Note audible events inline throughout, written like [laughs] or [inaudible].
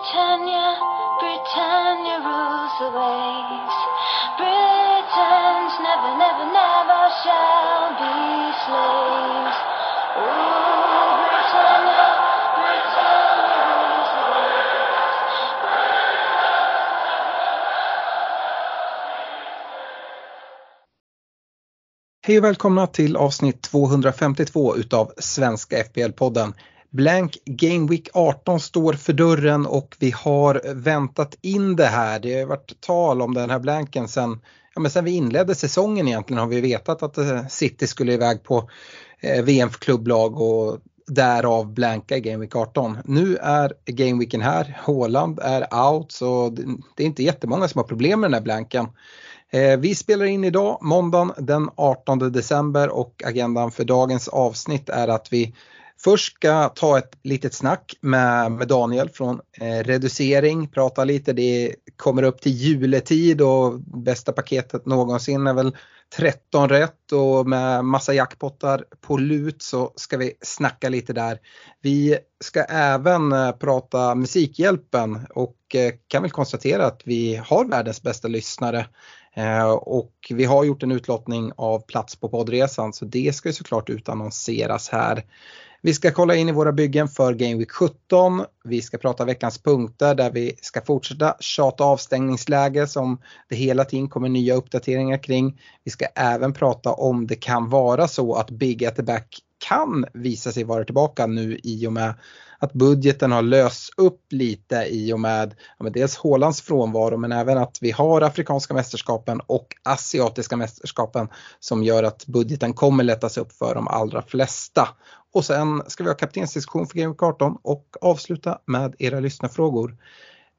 Britannia, Britannia rules the waves. Britons never, never, never shall be slaves. Oh, Britannia, Britannia rules the waves. Hej och välkomna till avsnitt 252 utav Svenska FPL-podden. Blank Game Week 18 står för dörren och vi har väntat in det här. Det har varit tal om den här blanken sen, ja, men sen vi inledde säsongen egentligen har vi vetat att eh, City skulle iväg på eh, VM för klubblag och därav blanka i Game Week 18. Nu är Game Weeken här, Håland är out så det- är inte jättemånga som har problem med den här blanken. Eh, vi spelar in idag måndagen den 18 december och agendan för dagens avsnitt är att vi först ska ta ett litet snack med, med Daniel från eh, reducering, prata lite, det kommer upp till juletid och bästa paketet någonsin är väl 13 rätt och med massa jackpottar på lut så ska vi snacka lite där. Vi ska även eh, prata Musikhjälpen och eh, kan väl konstatera att vi har världens bästa lyssnare. Eh, och vi har gjort en utlottning av plats på poddresan så det ska ju såklart utannonseras här. Vi ska kolla in i våra byggen för Game Week 17. Vi ska prata veckans punkter där vi ska fortsätta tjata avstängningsläge som det hela tiden kommer nya uppdateringar kring. Vi ska även prata om det kan vara så att Big at the Back kan visa sig vara tillbaka nu i och med att budgeten har lösts upp lite i och med ja, men dels Hålands frånvaro men även att vi har Afrikanska mästerskapen och Asiatiska mästerskapen som gör att budgeten kommer lättas upp för de allra flesta. Och sen ska vi ha kaptensdiskussion för Game 18 och avsluta med era lyssnarfrågor.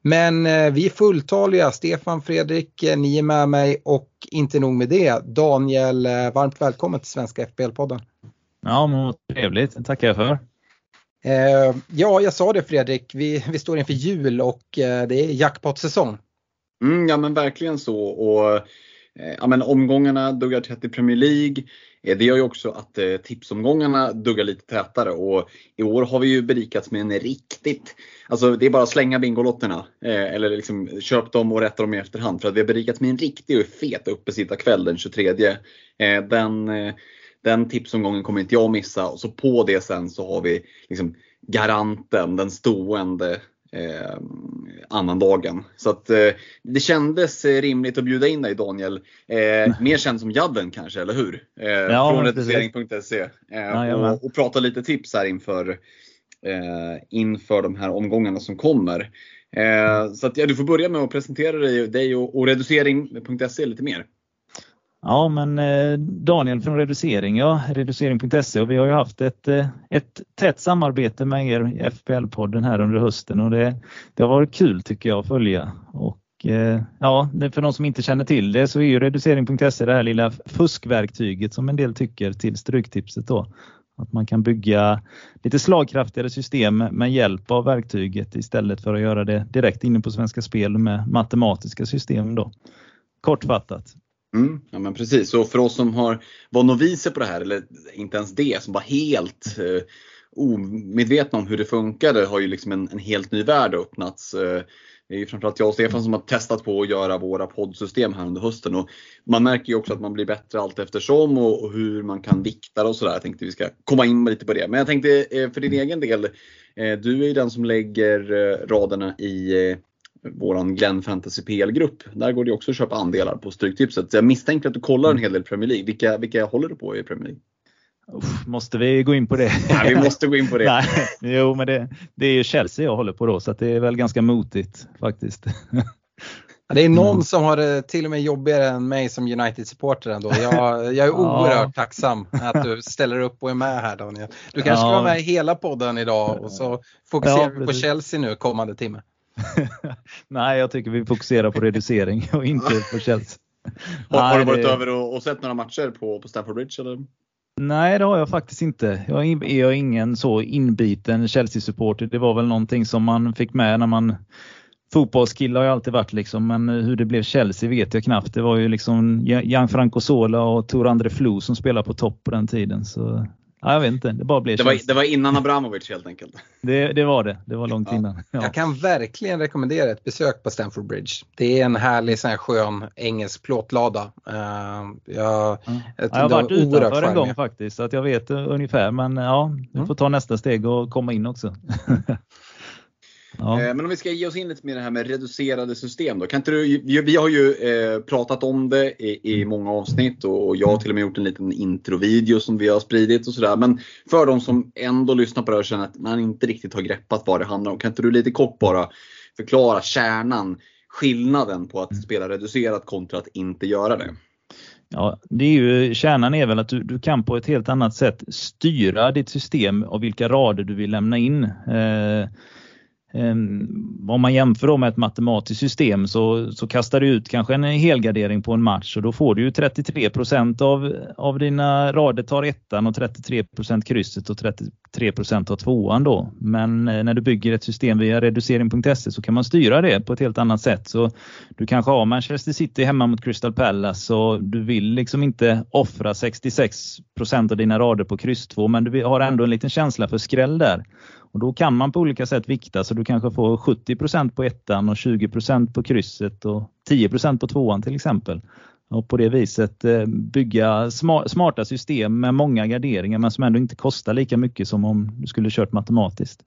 Men eh, vi är fulltaliga, Stefan, Fredrik, eh, ni är med mig och inte nog med det. Daniel, eh, varmt välkommen till Svenska FBL-podden. Ja, men vad trevligt. Det tackar jag för. Eh, ja, jag sa det Fredrik, vi, vi står inför jul och eh, det är jackpot-säsong. Mm, ja men verkligen så. Och, eh, ja, men omgångarna duggar tätt i Premier League. Eh, det gör ju också att eh, tipsomgångarna duggar lite tätare. Och I år har vi ju berikats med en riktigt, alltså det är bara att slänga Bingolotterna. Eh, eller liksom köp dem och rätta dem i efterhand. För att vi har berikats med en riktig och fet uppesittarkväll den 23. Eh, den, eh, den tipsomgången kommer inte jag missa. Och så på det sen så har vi liksom garanten, den stående eh, annandagen. Så att eh, det kändes eh, rimligt att bjuda in dig Daniel. Eh, [laughs] mer känd som Jadden kanske, eller hur? Eh, Ja, från precis. reducering.se. Eh, Jajamän. och, och prata lite tips här inför, eh, inför de här omgångarna som kommer. Eh, så att, ja, du får börja med att presentera dig, dig och, och reducering.se lite mer. Ja, men eh, Daniel från Reducering, ja, reducering.se och vi har ju haft ett, eh, ett tätt samarbete med er i FPL-podden här under hösten och det, det har varit kul tycker jag att följa. Och eh, ja, för de som inte känner till det så är ju reducering.se det här lilla fuskverktyget som en del tycker till Stryktipset då. Att man kan bygga lite slagkraftigare system med hjälp av verktyget istället för att göra det direkt inne på Svenska Spel med matematiska system då. Kortfattat. Mm, ja men precis, och för oss som har, var noviser på det här, eller inte ens det, som var helt eh, omedvetna om hur det funkade, har ju liksom en, en helt ny värld öppnats. Eh, det är ju framförallt jag och Stefan som har testat på att göra våra poddsystem här under hösten. Och man märker ju också att man blir bättre allt eftersom och, och hur man kan vikta och sådär. Jag tänkte vi ska komma in lite på det. Men jag tänkte eh, för din egen del, eh, du är ju den som lägger eh, raderna i eh, våran Glenn Fantasy PL-grupp. Där går det också att köpa andelar på Stryktipset. Så jag misstänker att du kollar en hel del Premier League. Vilka, vilka håller du på i Premier League? Uff, måste vi gå in på det? [laughs] Nej, vi måste gå in på det. Nej, jo, men det, det är ju Chelsea jag håller på då, så att det är väl ganska motigt faktiskt. [laughs] Det är någon som har det till och med jobbigare än mig som United-supporter ändå. Jag, jag är [laughs] Ja. oerhört tacksam att du ställer upp och är med här Daniel. Du kanske ska Ja. vara med i hela podden idag och så fokuserar Ja, vi på. Chelsea nu kommande timme. [laughs] Nej, jag tycker vi fokuserar på reducering och inte på Chelsea. Har, har du varit det- över och, och sett några matcher på, på Stamford Bridge? Eller? Nej, det har jag faktiskt inte. Jag är är jag ingen så inbiten Chelsea-supporter. Det var väl någonting som man fick med när man Fotbollskille har jag alltid varit liksom, men hur det blev Chelsea vet jag knappt. Det var ju liksom Gianfranco Sola och Tor André Flo som spelade på topp på den tiden. Så Ja, jag vet inte, det bara blev det var, det var innan Abramovic helt enkelt. [laughs] Det, det var det, det var långt ja. innan. Ja. Jag kan verkligen rekommendera ett besök på Stamford Bridge. Det är en härlig sån här skön engelsk plåtlada. Uh, jag, ja. jag, jag har varit utanför en gång faktiskt så att jag vet ungefär men ja, vi mm. får ta nästa steg och komma in också. [laughs] Ja. Eh, men om vi ska ge oss in lite mer det här med reducerade system då. Kan inte du, vi har ju eh, pratat om det i, i, mm. många avsnitt och jag har till och med gjort en liten introvideo som vi har spridit och sådär. Men för de som ändå lyssnar på det och känner att man inte riktigt har greppat vad det handlar om. Kan inte du lite kort bara förklara kärnan, skillnaden på att mm. spela reducerat kontra att inte göra det? Ja, det är ju, kärnan är väl att du, du kan på ett helt annat sätt styra ditt system och vilka rader du vill lämna in. Eh, Ehm, om man jämför då med ett matematiskt system så, så kastar du ut kanske en helgardering på en match och då får du ju 33 av, av dina rader tar ettan och 33% krysset och 33% tar tvåan då. Men eh, när du bygger ett system via reducering.se så kan man styra det på ett helt annat sätt. Så du kanske har Manchester City hemma mot Crystal Palace och du vill liksom inte offra 66% av dina rader på kryss 2 men du har ändå en liten känsla för skräll där. Och Då kan man på olika sätt vikta så du kanske får 70% på ettan och 20% på krysset och 10% på tvåan till exempel. Och på det viset eh, bygga smarta system med många garderingar men som ändå inte kostar lika mycket som om du skulle kört matematiskt.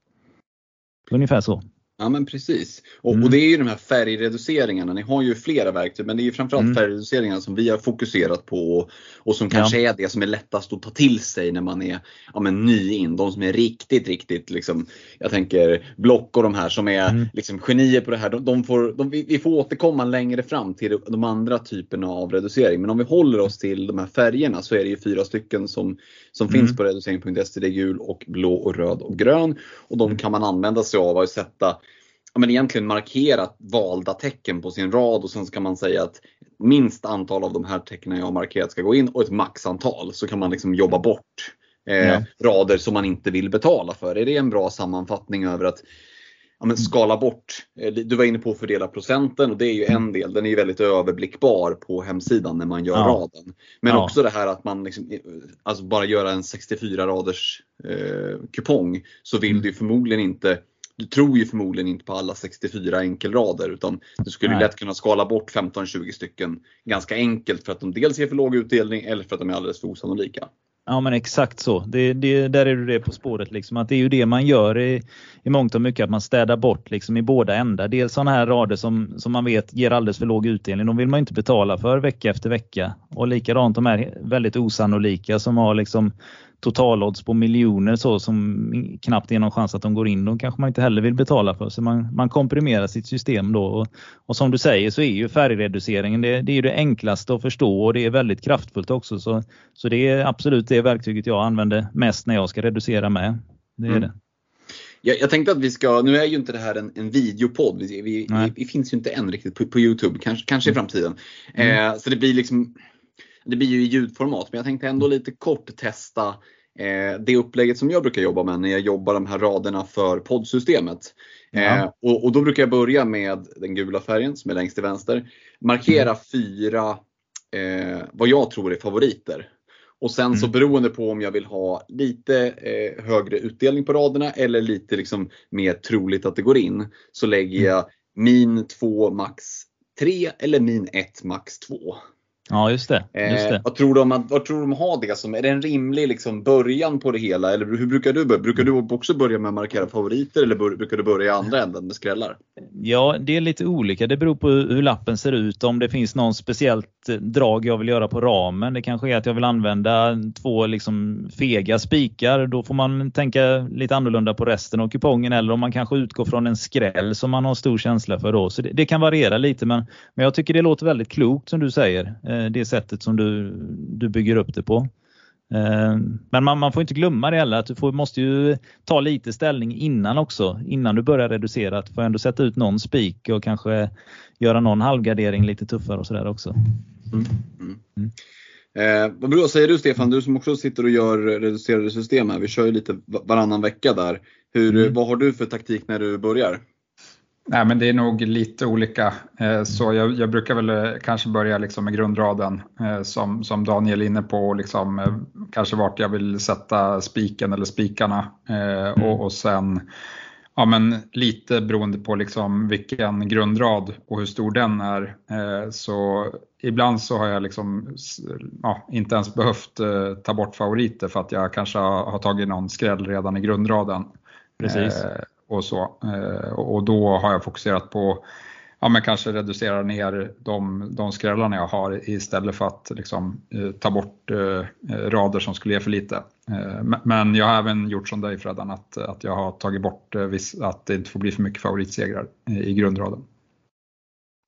Ungefär så. Ja men precis. Och, mm. och, det är ju de här färgreduceringarna. Ni har ju flera verktyg men det är ju framförallt mm. färgreduceringarna som vi har fokuserat på och, som kanske ja. är det som är lättast att ta till sig när man är ja, men ny in. De som är riktigt, riktigt liksom, jag tänker Block och de här som är mm. liksom, genier på det här. De, de får, de, vi får återkomma längre fram till de andra typerna av reducering. Men om vi håller oss till de här färgerna så är det ju fyra stycken som, som finns mm. på reducering.se. Det är gul och blå och röd och grön. Och de mm. kan man använda sig av att sätta ja, men egentligen markerat valda tecken på sin rad och sen ska man säga att minst antal av de här tecknen jag har markerat ska gå in och ett maxantal. Så kan man liksom jobba bort eh, ja. rader som man inte vill betala för. Är det en bra sammanfattning över att ja, men skala bort. Eh, du var inne på att fördela procenten och det är ju en del. Den är ju väldigt överblickbar på hemsidan när man gör ja. raden. Men ja. också det här att man liksom, alltså bara göra en 64 raders eh, kupong så vill mm. du förmodligen inte du tror ju förmodligen inte på alla 64 enkelrader utan du skulle Nej. lätt kunna skala bort 15-20 stycken ganska enkelt för att de dels ger för låg utdelning eller för att de är alldeles för osannolika. Ja men exakt så. Det, det, där är du det på spåret. Liksom. Att det är ju det man gör i, i mångt och mycket, att man städar bort liksom, i båda ändar. Dels sådana här rader som, som man vet ger alldeles för låg utdelning. De vill man inte betala för vecka efter vecka. Och likadant de här väldigt osannolika som har liksom totalodds på miljoner så som knappt är någon chans att de går in. De kanske man inte heller vill betala för. Så man, man komprimerar sitt system då. Och, och som du säger så är ju färgreduceringen det, det, är det enklaste att förstå och det är väldigt kraftfullt också. Så, så det är absolut det verktyget jag använder mest när jag ska reducera med. Det är mm. det. Jag, jag, tänkte att vi ska, nu är ju inte det här en, en videopodd, vi, vi, vi, vi, finns ju inte än riktigt på, på Youtube, kanske, kanske i mm. framtiden. Mm. Eh, så det blir liksom det blir ju i ljudformat, men jag tänkte ändå lite kort testa eh, det upplägget som jag brukar jobba med när jag jobbar de här raderna för poddsystemet. Ja. Eh, och, och, då brukar jag börja med den gula färgen som är längst till vänster. Markera mm. fyra, eh, vad jag tror är favoriter. Och sen mm. så beroende på om jag vill ha lite eh, högre utdelning på raderna eller lite liksom mer troligt att det går in. Så lägger mm. jag min 2 max 3 eller min 1 max 2. Ja, just det. Just det. Eh, vad, tror du om, vad tror du om att ha det som, är det en rimlig liksom, början på det hela? Eller hur brukar du börja? Brukar du också börja med att markera favoriter eller bör, brukar du börja i andra änden med skrällar? Ja, det är lite olika. Det beror på hur lappen ser ut. Om det finns någon speciellt Eh, drag jag vill göra på ramen. Det kanske är att jag vill använda två liksom fega spikar. Då får man tänka lite annorlunda på resten av kupongen. Eller om man kanske utgår från en skräll som man har stor känsla för då. Så det, det kan variera lite men, men jag tycker det låter väldigt klokt som du säger. Eh, det sättet som du, du bygger upp det på. Eh, men man, man, får inte glömma det heller att du får, måste ju ta lite ställning innan också. Innan du börjar reducera. Att du får ändå sätta ut någon spik och kanske göra någon halvgardering lite tuffare och sådär också. Mm. Mm. Mm. Eh, vad bra säger du Stefan, du som också sitter och gör reducerade system här. Vi kör ju lite varannan vecka där. Hur, mm. Vad har du för taktik när du börjar? Nej, men det är nog lite olika. Eh, så jag, jag brukar väl eh, kanske börja liksom med grundraden eh, som, som Daniel är inne på, liksom, kanske vart jag vill sätta spiken eller spikarna. Mm. Och, och sen Ja, men lite beroende på liksom vilken grundrad och hur stor den är. Så ibland så har jag liksom, ja, inte ens behövt ta bort favoriter för att jag kanske har tagit någon skräll redan i grundraden. Precis och så. Eh, och då har jag fokuserat på ja, men kanske reducera ner de, de skrällarna jag har istället för att liksom, eh, ta bort eh, rader som skulle ge för lite. Men jag har även gjort som dig Freddan, att, att jag har tagit bort att det inte får bli för mycket favoritsegrar i grundraden.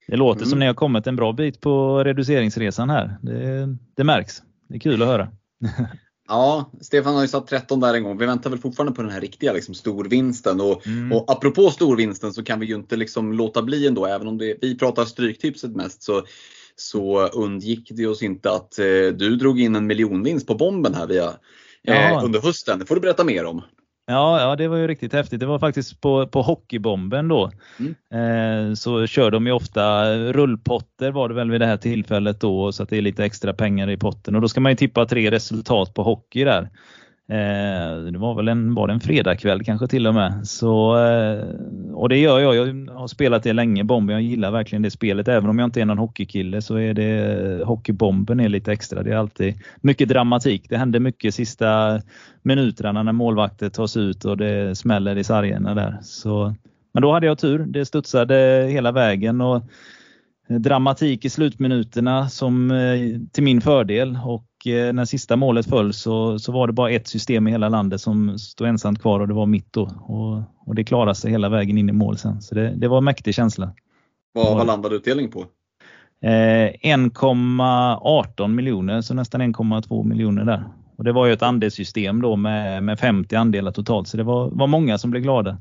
Det låter mm. som ni har kommit en bra bit på reduceringsresan här. Det, det märks. Det är kul att höra. [laughs] Ja, Stefan har ju satt 13 där en gång. Vi väntar väl fortfarande på den här riktiga liksom, storvinsten. Och, mm. och apropå storvinsten så kan vi ju inte liksom låta bli ändå, även om det, vi pratar stryktipset mest så, så undgick det oss inte att eh, du drog in en miljonvinst på bomben här via, eh, under hösten. Det får du berätta mer om. Ja, ja, det var ju riktigt häftigt. Det var faktiskt på, på Hockeybomben då. Mm. Eh, så kör de ju ofta rullpotter var det väl vid det här tillfället då så att det är lite extra pengar i potten och då ska man ju tippa tre resultat på hockey där. Eh, det var väl en, var det en fredagkväll kanske till och med. Så, eh, och det gör jag. Jag har spelat det länge, Bomben. Jag gillar verkligen det spelet. Även om jag inte är någon hockeykille så är det eh, Hockeybomben är lite extra. Det är alltid mycket dramatik. Det händer mycket sista minuterna när målvakter tas ut och det smäller i sargerna där. Så, men då hade jag tur. Det studsade hela vägen. och dramatik i slutminuterna som eh, till min fördel och Eh, när sista målet föll så, så var det bara ett system i hela landet som stod ensamt kvar och det var mitt då. Och, och det klarade sig hela vägen in i mål sen. Så det, det var en mäktig känsla. Vad, vad landade utdelningen på? Eh, 1,18 miljoner, så nästan 1,2 miljoner där. Och Det var ju ett andelssystem då med, med 50 andelar totalt, så det var, var många som blev glada.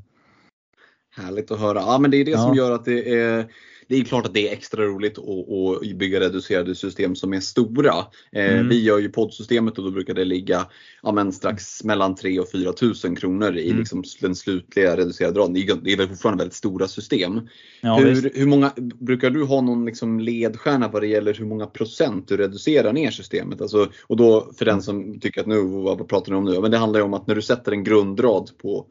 Härligt att höra. Ja, men det är det ja. som gör att det är det är klart att det är extra roligt att, bygga reducerade system som är stora. Eh, mm. Vi gör ju poddsystemet och då brukar det ligga ja, men strax mellan 3 och 4 tusen kronor i mm. liksom den slutliga reducerade raden. Det är väl fortfarande väldigt stora system. Ja, hur, hur, många, brukar du ha någon liksom ledstjärna vad det gäller hur många procent du reducerar ner systemet? Alltså, och då för den som tycker att nu, vad pratar ni om nu? Men det handlar ju om att när du sätter en grundrad på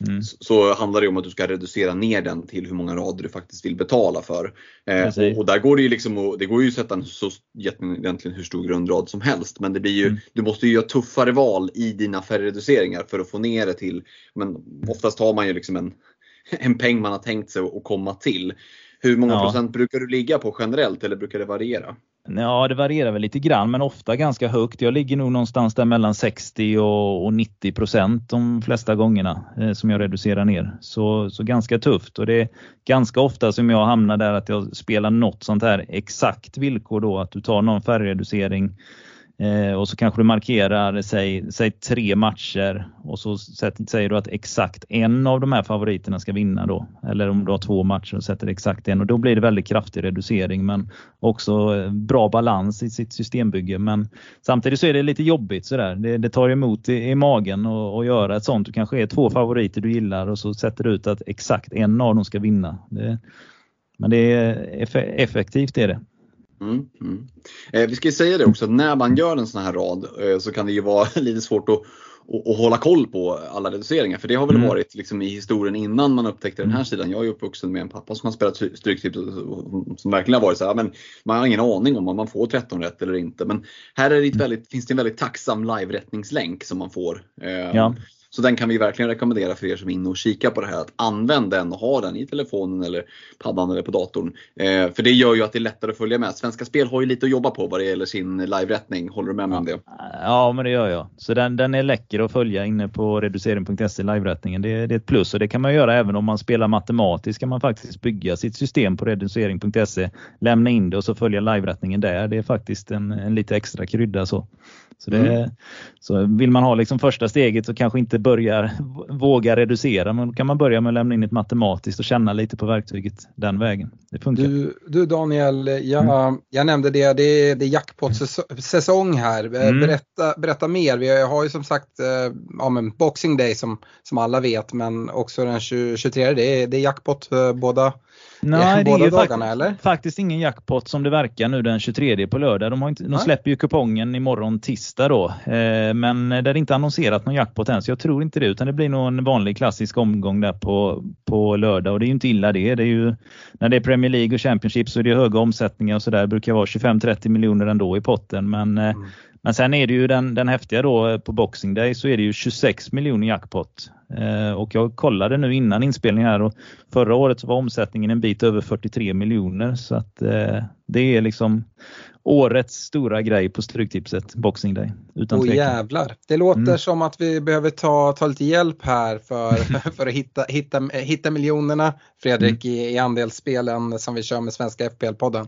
Mm. Så, handlar det om att du ska reducera ner den till hur många rader du faktiskt vill betala för. Eh, och, där går det ju liksom det går ju att sätta en så egentligen hur stor grundrad som helst. Men det blir ju, mm. du måste ju göra tuffare val i dina färgreduceringar för att få ner det till, men oftast har man ju liksom en, [laughs] en peng man har tänkt sig att komma till. Hur många ja. procent brukar du ligga på generellt eller brukar det variera? Ja, det varierar väl lite grann, men ofta ganska högt. Jag ligger nog någonstans där mellan 60 och, 90 procent de flesta gångerna eh, som jag reducerar ner. Så, så ganska tufft och det är ganska ofta som jag hamnar där att jag spelar något sånt här exakt villkor då, att du tar någon färgreducering Eh, och så kanske du markerar, säg, säg tre matcher och så säger du att exakt en av de här favoriterna ska vinna då. Eller om du har två matcher och sätter exakt en och då blir det väldigt kraftig reducering men också eh, bra balans i sitt systembygge. Men samtidigt så är det lite jobbigt sådär. Det, det tar emot i, i magen att göra ett sånt. Du kanske är två favoriter du gillar och så sätter du ut att exakt en av dem ska vinna. Det, men det är effektivt är det. Mm, mm. Eh, vi ska säga det också, att när man gör en sån här rad eh, så kan det ju vara [laughs] lite svårt att och, hålla koll på alla reduceringar. För det har väl mm. varit liksom i historien innan man upptäckte den här mm. sidan. Jag är uppvuxen med en pappa som har spelat Stryktipset som verkligen har varit så här, men man har ingen aning om om man får 13 rätt eller inte. Men här är det mm. väldigt, finns det en väldigt tacksam live-rättningslänk som man får. Eh, ja. Så den kan vi verkligen rekommendera för er som är inne och kikar på det här. Att använd den och ha den i telefonen eller paddan eller på datorn. Eh, för det gör ju att det är lättare att följa med. Svenska Spel har ju lite att jobba på vad det gäller sin live-rättning. Håller du med mig om det? Ja, men det gör jag. Så den, den är läcker att följa inne på reducering.se live-rättningen. Det, det, är ett plus och det kan man göra även om man spelar matematiskt. kan man faktiskt bygga sitt system på reducering.se, lämna in det och så följa live-rättningen där. Det är faktiskt en, en lite extra krydda så. Så, det, mm. så vill man ha liksom första steget så kanske inte börjar våga reducera men då kan man börja med att lämna in ett matematiskt och känna lite på verktyget den vägen. Det funkar. Du, du Daniel, jag, mm. jag nämnde det, det är, det är jackpot-säsong här. Eh, mm. Berätta, berätta mer. Vi har ju som sagt eh, ja, men Boxing Day som, som alla vet men också den 23 det är, det är jackpot båda Nej, [laughs] det är dagarna, eller? faktiskt ingen jackpot som det verkar nu den 23 på lördag. De, har inte, de släpper ju kupongen imorgon tisdag då. Eh, men det är inte annonserat någon jackpot än så jag tror inte det utan det blir nog en vanlig klassisk omgång där på, på lördag och det är ju inte illa det. det är ju, när det är Premier League och Championship så är det höga omsättningar och sådär. Det brukar vara 25-30 miljoner ändå i potten men eh, mm. Men sen är det ju den, den häftiga då på Boxing Day så är det ju 26 miljoner jackpot. Eh, och jag kollade nu innan inspelningen här och förra året så var omsättningen en bit över 43 miljoner så att eh, det är liksom årets stora grej på Stryktipset Boxing Day. Utan Åh jävlar. Det låter mm. som att vi behöver ta, ta lite hjälp här för, [laughs] [laughs] för att hitta, hitta, hitta miljonerna Fredrik mm. i, i andelsspelen som vi kör med Svenska FPL-podden.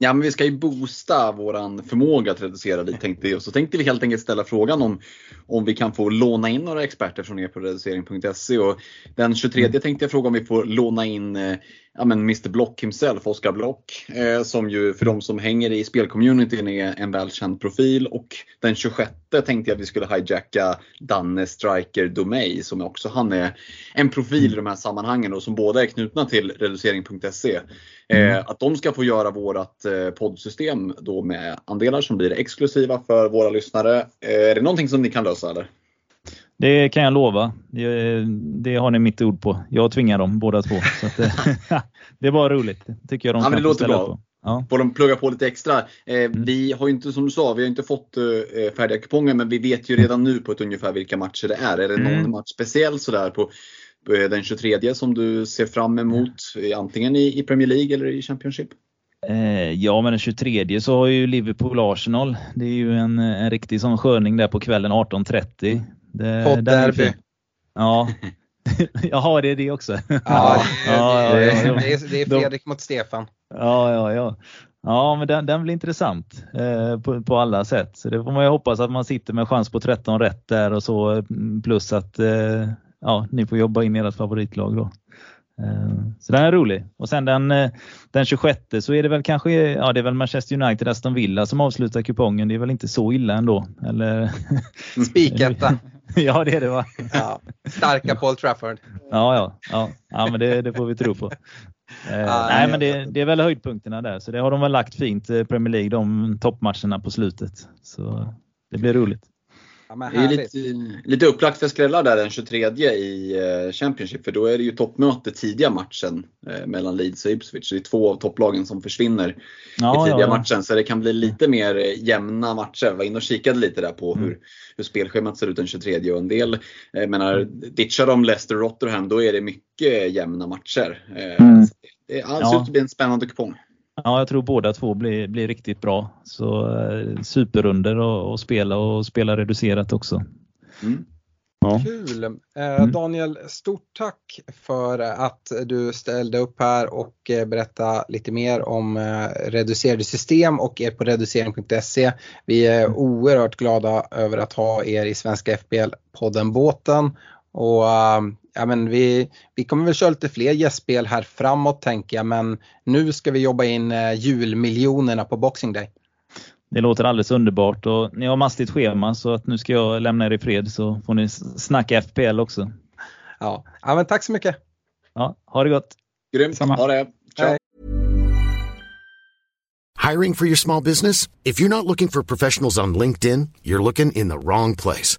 Ja, men vi ska ju boosta våran förmåga att reducera lite tänkte vi. Så tänkte vi helt enkelt ställa frågan om, om vi kan få låna in några experter från er på reducering.se. Och den 23 mm. tänkte jag fråga om vi får låna in eh, ja, men Mr Block himself, Oskar Block, eh, som ju för de som hänger i spelcommunityn är en välkänd profil. Och den 26 tänkte jag att vi skulle hijacka Danne Striker Domey som också han är en profil i de här sammanhangen och som båda är knutna till reducering.se. Eh, mm. att de ska få göra vårat eh, poddsystem då med andelar som blir exklusiva för våra lyssnare. Eh, är det någonting som ni kan lösa eller? Det kan jag lova. Det, det, har ni mitt ord på. Jag tvingar dem båda två. Så det, [laughs] [laughs] det var roligt. tycker jag de ja, men det låter bra. På. Ja. Får de plugga på lite extra. Eh, mm. Vi har inte, som du sa, vi har inte fått eh, färdiga kuponger men vi vet ju redan nu på ett ungefär vilka matcher det är. Är det någon mm. match speciell sådär på, på den 23 som du ser fram emot? Mm. Antingen i, i Premier League eller i Championship? Eh, ja, men den 23 så har ju Liverpool-Arsenal. Det är ju en, en riktig sån sköning där på kvällen 18.30. Poddderby. Ja. [laughs] [laughs] Jaha, det är det också. [laughs] Ja, ja, ja, det, är, det är Fredrik mot Stefan. Ja, ja, ja. Ja, men den, den blir intressant eh, på, på, alla sätt. Så det får man ju hoppas att man sitter med chans på 13 rätt där och så mm, plus att eh, ja, ni får jobba in ert favoritlag då. Eh, så den är rolig. Och sen den, eh, den 26 så är det väl kanske ja, det är väl Manchester United Aston Villa som avslutar kupongen. Det är väl inte så illa ändå? Eller? [laughs] Spiketta. [laughs] ja det är det va? Ja, starka Paul Trafford. Ja, ja, ja. ja men det, det får vi tro på. Ah, nej, men det, det, är väl höjdpunkterna där, så det har de väl lagt fint, Premier League, de toppmatcherna på slutet. Så det blir roligt. Ja, det är lite, lite upplagt för skrällar där den 23 i eh, Championship för då är det ju toppmöte tidiga matchen eh, mellan Leeds och Ipswich. Det är två av topplagen som försvinner ja, i tidiga ja, matchen så det kan bli lite mer eh, jämna matcher. Jag var inne och kikade lite där på mm. hur, hur spelschemat ser ut den 23 och en del menar, ditchar de Leicester och Rotherham då är det mycket jämna matcher. Mm. Det ser ut att bli en spännande kupong. Ja, jag tror båda två blir, blir riktigt bra. Så eh, superrunder att spela och spela reducerat också. Mm. Ja. Kul! Eh, mm. Daniel, stort tack för att du ställde upp här och eh, berättade lite mer om eh, reducerade system och er på reducering.se. Vi är oerhört glada över att ha er i Svenska FBL-podden Båten och ja, men vi, vi kommer väl köra lite fler gästspel här framåt tänker jag men nu ska vi jobba in eh, julmiljonerna på Boxing Day. Det låter alldeles underbart och ni har mastigt schema så att nu ska jag lämna er i fred så får ni snacka FPL också. Ja, ja men tack så mycket. Ja, ha det gott. Grymt, Samma. ha det. Ciao. Hiring for your small business? If you're not looking for professionals on LinkedIn, you're looking in the wrong place.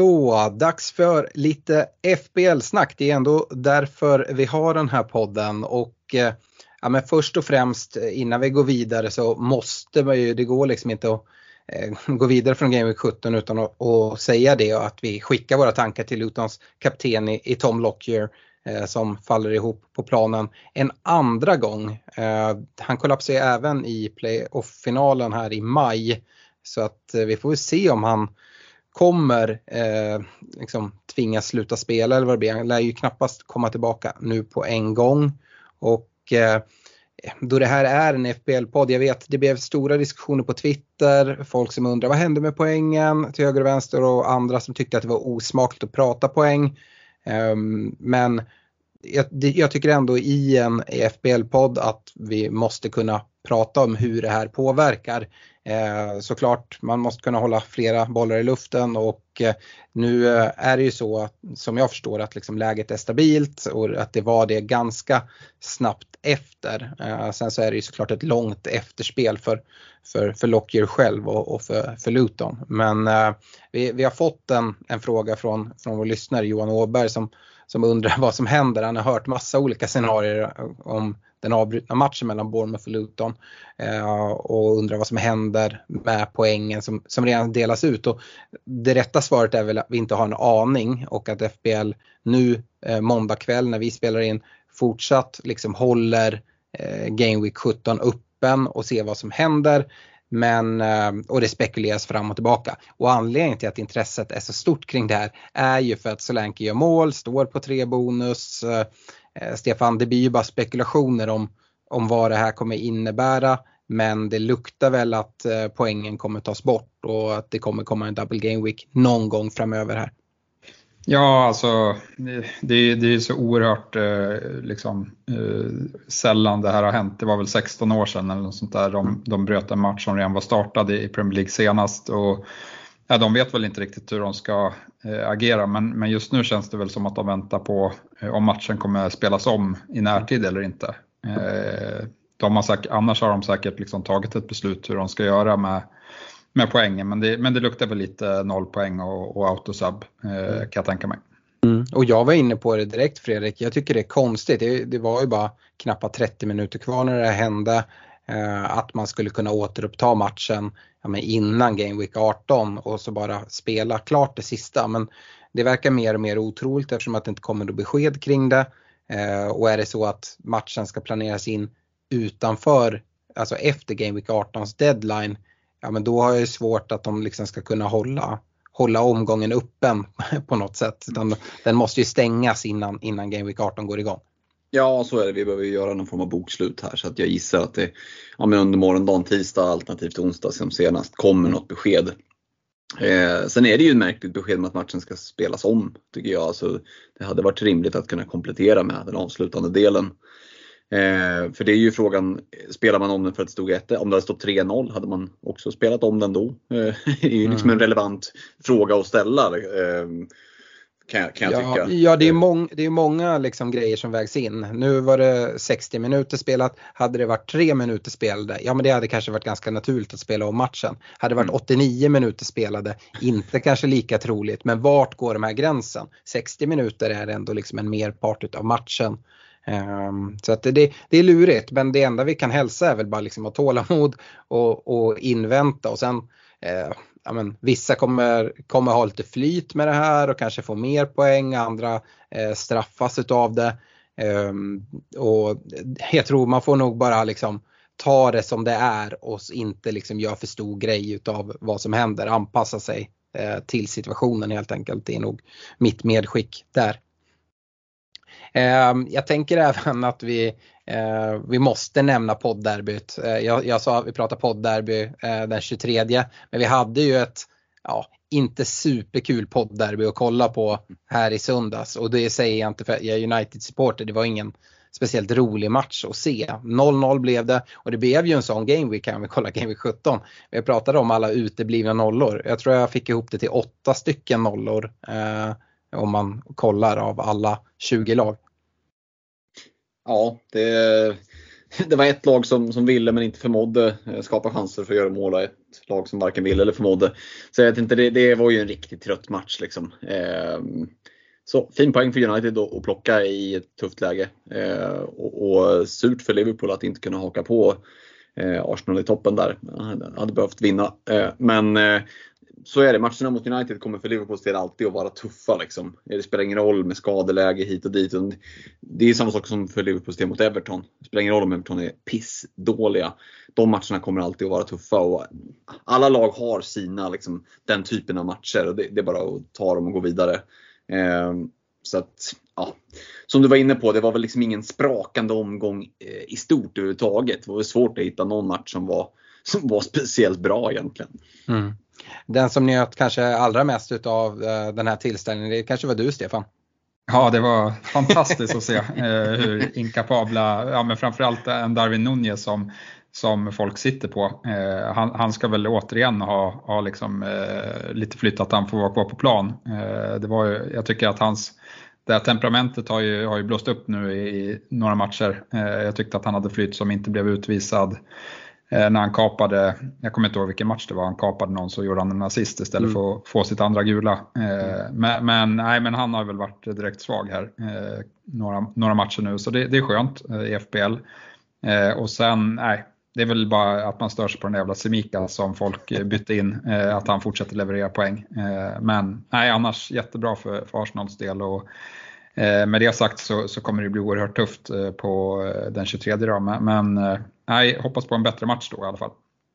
Så, dags för lite FBL-snack. Det är ändå därför vi har den här podden och eh, ja, men först och främst eh, innan vi går vidare så måste man ju, det går liksom inte att eh, gå vidare från Game Week 17 utan att, att säga det och att vi skickar våra tankar till Lutons kapten i, i Tom Lockyer eh, som faller ihop på planen en andra gång. Eh, han kollapsade även i playoff-finalen här i maj så att eh, vi får se om han kommer eh, liksom tvingas sluta spela eller vad det blir. Han lär ju knappast komma tillbaka nu på en gång. Och eh, då det här är en FBL-podd, jag vet det blev stora diskussioner på Twitter, folk som undrar vad hände med poängen till höger och vänster och andra som tyckte att det var osmakligt att prata poäng. Eh, men jag, jag, tycker ändå i en FBL-podd att vi måste kunna prata om hur det här påverkar. Eh, såklart, man måste kunna hålla flera bollar i luften och eh, nu eh, är det ju så som jag förstår att liksom läget är stabilt och att det var det ganska snabbt efter. Eh, sen så är det ju såklart ett långt efterspel för, för, för Lockyer själv och, och för, för Luton. Men eh, vi, vi har fått en, en fråga från, från vår lyssnare Johan Åberg som, som undrar [laughs] vad som händer. Han har hört massa olika scenarier om den avbrutna matchen mellan Bournemouth och Luton eh, och undrar vad som händer med poängen som, som redan delas ut. Och det rätta svaret är väl att vi inte har en aning och att FBL nu eh, måndag kväll när vi spelar in fortsatt liksom håller eh, Game Week 17 öppen och ser vad som händer. Men, eh, och det spekuleras fram och tillbaka. Och anledningen till att intresset är så stort kring det här är ju för att Solanke gör mål, står på tre bonus. Eh, Eh, Stefan, det blir ju bara spekulationer om, om vad det här kommer innebära. Men det luktar väl att eh, poängen kommer tas bort och att det kommer komma en double game week någon gång framöver här. Ja, alltså det, det är så oerhört eh, liksom, eh, sällan det här har hänt. Det var väl 16 år sedan eller något sånt där de, de bröt en match som redan var startad i Premier League senast. Och Ja, de vet väl inte riktigt hur de ska eh, agera men, men just nu känns det väl som att de väntar på eh, om matchen kommer spelas om i närtid eller inte. Eh, de har säkert, annars har de säkert liksom tagit ett beslut hur de ska göra med, med poängen men det, men det luktar väl lite noll poäng och, och autosub eh, kan jag tänka mig. Mm. Och jag var inne på det direkt Fredrik, jag tycker det är konstigt. Det, det var ju bara knappt 30 minuter kvar när det hände. Eh, att man skulle kunna återuppta matchen ja, men innan Game Week 18 och så bara spela klart det sista. Men det verkar mer och mer otroligt eftersom att det inte kommer något besked kring det. Eh, och är det så att matchen ska planeras in utanför, alltså efter Game Week 18s deadline, ja men då har jag svårt att de liksom ska kunna hålla, hålla omgången öppen [laughs] på något sätt. Den, den måste ju stängas innan, innan Game Week 18 går igång. Ja, så är det. Vi behöver göra någon form av bokslut här så att jag gissar att det ja, men under morgondagen, tisdag alternativt onsdag som senast kommer något besked. Eh, sen är det ju ett märkligt besked med att matchen ska spelas om tycker jag. Alltså, det hade varit rimligt att kunna komplettera med den avslutande delen. Eh, för det är ju frågan, spelar man om den för att det stod 1 Om det hade stått 3-0, hade man också spelat om den då? Eh, [laughs] det är ju liksom en mm. relevant fråga att ställa. Eh, kan jag, kan jag ja, tycka. Ja, det är, mång, det är många liksom grejer som vägs in. Nu var det 60 minuter spelat. Hade det varit 3 minuter spelade, ja men det hade kanske varit ganska naturligt att spela om matchen. Hade det varit 89 mm. minuter spelade, inte kanske lika troligt. Men vart går de här gränsen? 60 minuter är ändå liksom en merpart av matchen. Um, så att det, det, är lurigt men det enda vi kan hälsa är väl bara liksom att tålamod och, och invänta och sen eh, ja, men, vissa kommer, kommer ha lite flyt med det här och kanske få mer poäng, andra eh, straffas utav det. Um, och jag tror man får nog bara liksom ta det som det är och inte liksom göra för stor grej utav vad som händer, anpassa sig eh, till situationen helt enkelt. Det är nog mitt medskick där. Ehm, jag tänker [laughs] även att vi Eh, vi måste nämna poddderbyt. Eh, jag, jag sa att vi pratar poddderby eh, den 23 men vi hade ju ett ja, inte superkul poddderby att kolla på här i söndags och det säger jag inte för jag är United-supporter. Det var ingen speciellt rolig match att se. 0-0 blev det och det blev ju en sån game week kan vi kolla game week 17. Vi pratade om alla uteblivna nollor. Jag tror jag fick ihop det till åtta stycken nollor eh, om man kollar av alla 20 lag. Ja, det, det var ett lag som, som ville men inte förmådde eh, skapa chanser för att göra mål. och Ett lag som varken ville eller förmådde. Så jag vet inte, det, det var ju en riktigt trött match. Liksom. Ehm, så fin poäng för United att plocka i ett tufft läge. Ehm, och, och surt för Liverpool att inte kunna haka på Eh, Arsenal i toppen där. Hade, hade behövt vinna. Eh, men eh, så är det. Matcherna mot United kommer för Liverpools del alltid att vara tuffa. Liksom. Det spelar ingen roll med skadeläge hit och dit. Det är samma sak som för Liverpools del mot Everton. Det spelar ingen roll om Everton är pissdåliga. De matcherna kommer alltid att vara tuffa. Och alla lag har sina, liksom, den typen av matcher. Och det, det är bara att ta dem och gå vidare. Eh, så att, ja. Som du var inne på, det var väl liksom ingen sprakande omgång eh, i stort överhuvudtaget. Det var väl svårt att hitta någon match som var, som var speciellt bra egentligen. Mm. Den som njöt kanske allra mest av eh, den här tillställningen, det kanske var du Stefan? Ja, det var fantastiskt att se eh, hur inkapabla, ja men framförallt en Darwin Nunez som, som folk sitter på. Eh, han, han, ska väl återigen ha, ha liksom, eh, lite flytt att han får vara kvar på plan. Eh, det var ju, jag tycker att hans det här temperamentet har ju, har ju blåst upp nu i, i några matcher. Eh, jag tyckte att han hade flytt som inte blev utvisad. Eh, när han kapade, jag kommer inte ihåg vilken match det var, han kapade någon så gjorde han en assist istället mm. för att få sitt andra gula. Eh, men, men, nej, men han har väl varit direkt svag här eh, några, några matcher nu så det, det är skönt i FBL. Och sen, nej, det är väl bara att man stör sig på den jävla Semika som folk bytte in, att han fortsätter leverera poäng. Men nej, annars jättebra för, för Arsenals del. Och, Eh, med det sagt så, så kommer det bli oerhört tufft eh, på eh, den 23 idag men, men nej, hoppas på en bättre match då i alla fall.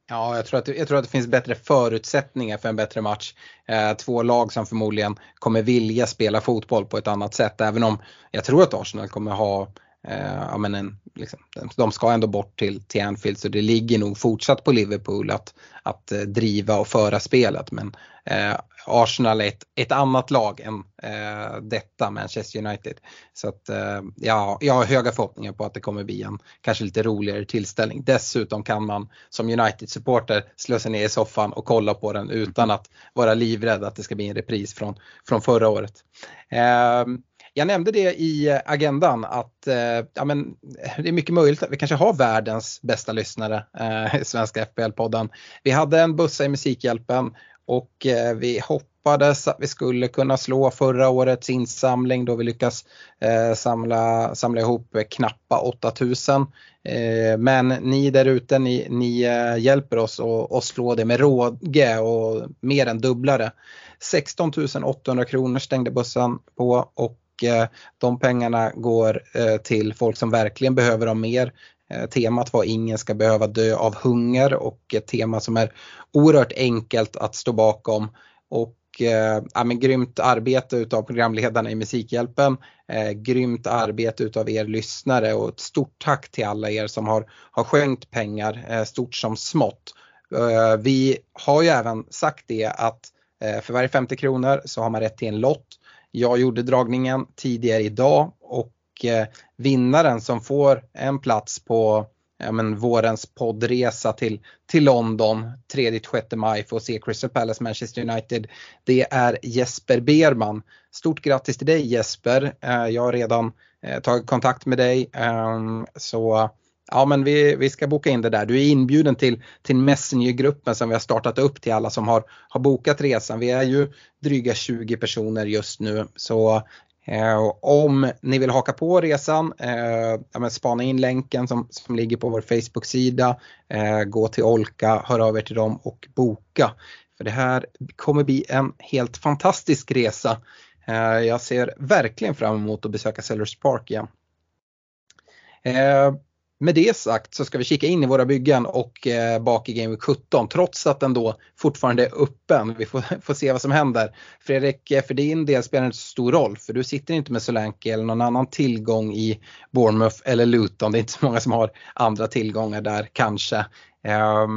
Ja, jag tror, att, jag tror att det finns bättre förutsättningar för en bättre match. Eh, två lag som förmodligen kommer vilja spela fotboll på ett annat sätt. Även om jag tror att Arsenal kommer ha Eh, ja, men en, liksom, de ska ändå bort till, till Anfield så det ligger nog fortsatt på Liverpool att, att eh, driva och föra spelet. Men eh, Arsenal är ett, ett annat lag än eh, detta Manchester United. Så att eh, ja, jag har höga förhoppningar på att det kommer bli en kanske lite roligare tillställning. Dessutom kan man som United-supporter slå sig ner i soffan och kolla på den utan att vara livrädd att det ska bli en repris från, från förra året. Ehm, jag nämnde det i agendan att eh, ja, men, det är mycket möjligt att vi kanske har världens bästa lyssnare eh, i Svenska FPL-podden. Vi hade en bussa i Musikhjälpen och eh, vi hoppades att vi skulle kunna slå förra årets insamling då vi lyckas eh, samla, samla ihop knappa 8000. Eh, men ni där ute, ni, ni eh, hjälper oss att slå det med råge och mer än dubblare. 16 800 kronor stängde bussen på och Eh, de pengarna går eh, till folk som verkligen behöver dem mer. Eh, temat var ingen ska behöva dö av hunger och ett tema som är oerhört enkelt att stå bakom. Och ja, men grymt arbete utav programledarna i Musikhjälpen. Eh, grymt arbete utav er lyssnare och ett stort tack till alla er som har, har skänkt pengar, eh, stort som smått. Eh, vi har ju även sagt det att för varje 50 kronor så har man rätt till en lott jag gjorde dragningen tidigare idag och eh, vinnaren som får en plats på ja, men, vårens poddresa till, till London 3-6 maj för att se Crystal Palace Manchester United. Det är Jesper Berman. Stort grattis till dig Jesper. Eh, jag har redan eh, tagit kontakt med dig ehm, så Ja men vi, vi ska boka in det där. Du är inbjuden till, till Messenger-gruppen som vi har startat upp till alla som har, har bokat resan. Vi är ju dryga 20 personer just nu så eh, om ni vill haka på resan, eh, ja, spana in länken som, som ligger på vår Facebook-sida, eh, gå till Olka, hör av er till dem och boka. För det här kommer bli en helt fantastisk resa. Eh, jag ser verkligen fram emot att besöka Sellers Park igen. Eh, med det sagt så ska vi kika in i våra byggen och eh, bak i Game Week 17 trots att den då fortfarande är öppen. Vi får, [laughs] får se vad som händer. Fredrik, eh, för din del spelar det inte så stor roll för du sitter inte med Solanke eller någon annan tillgång i Bournemouth eller Luton. Det är inte så många som har andra tillgångar där kanske. Eh,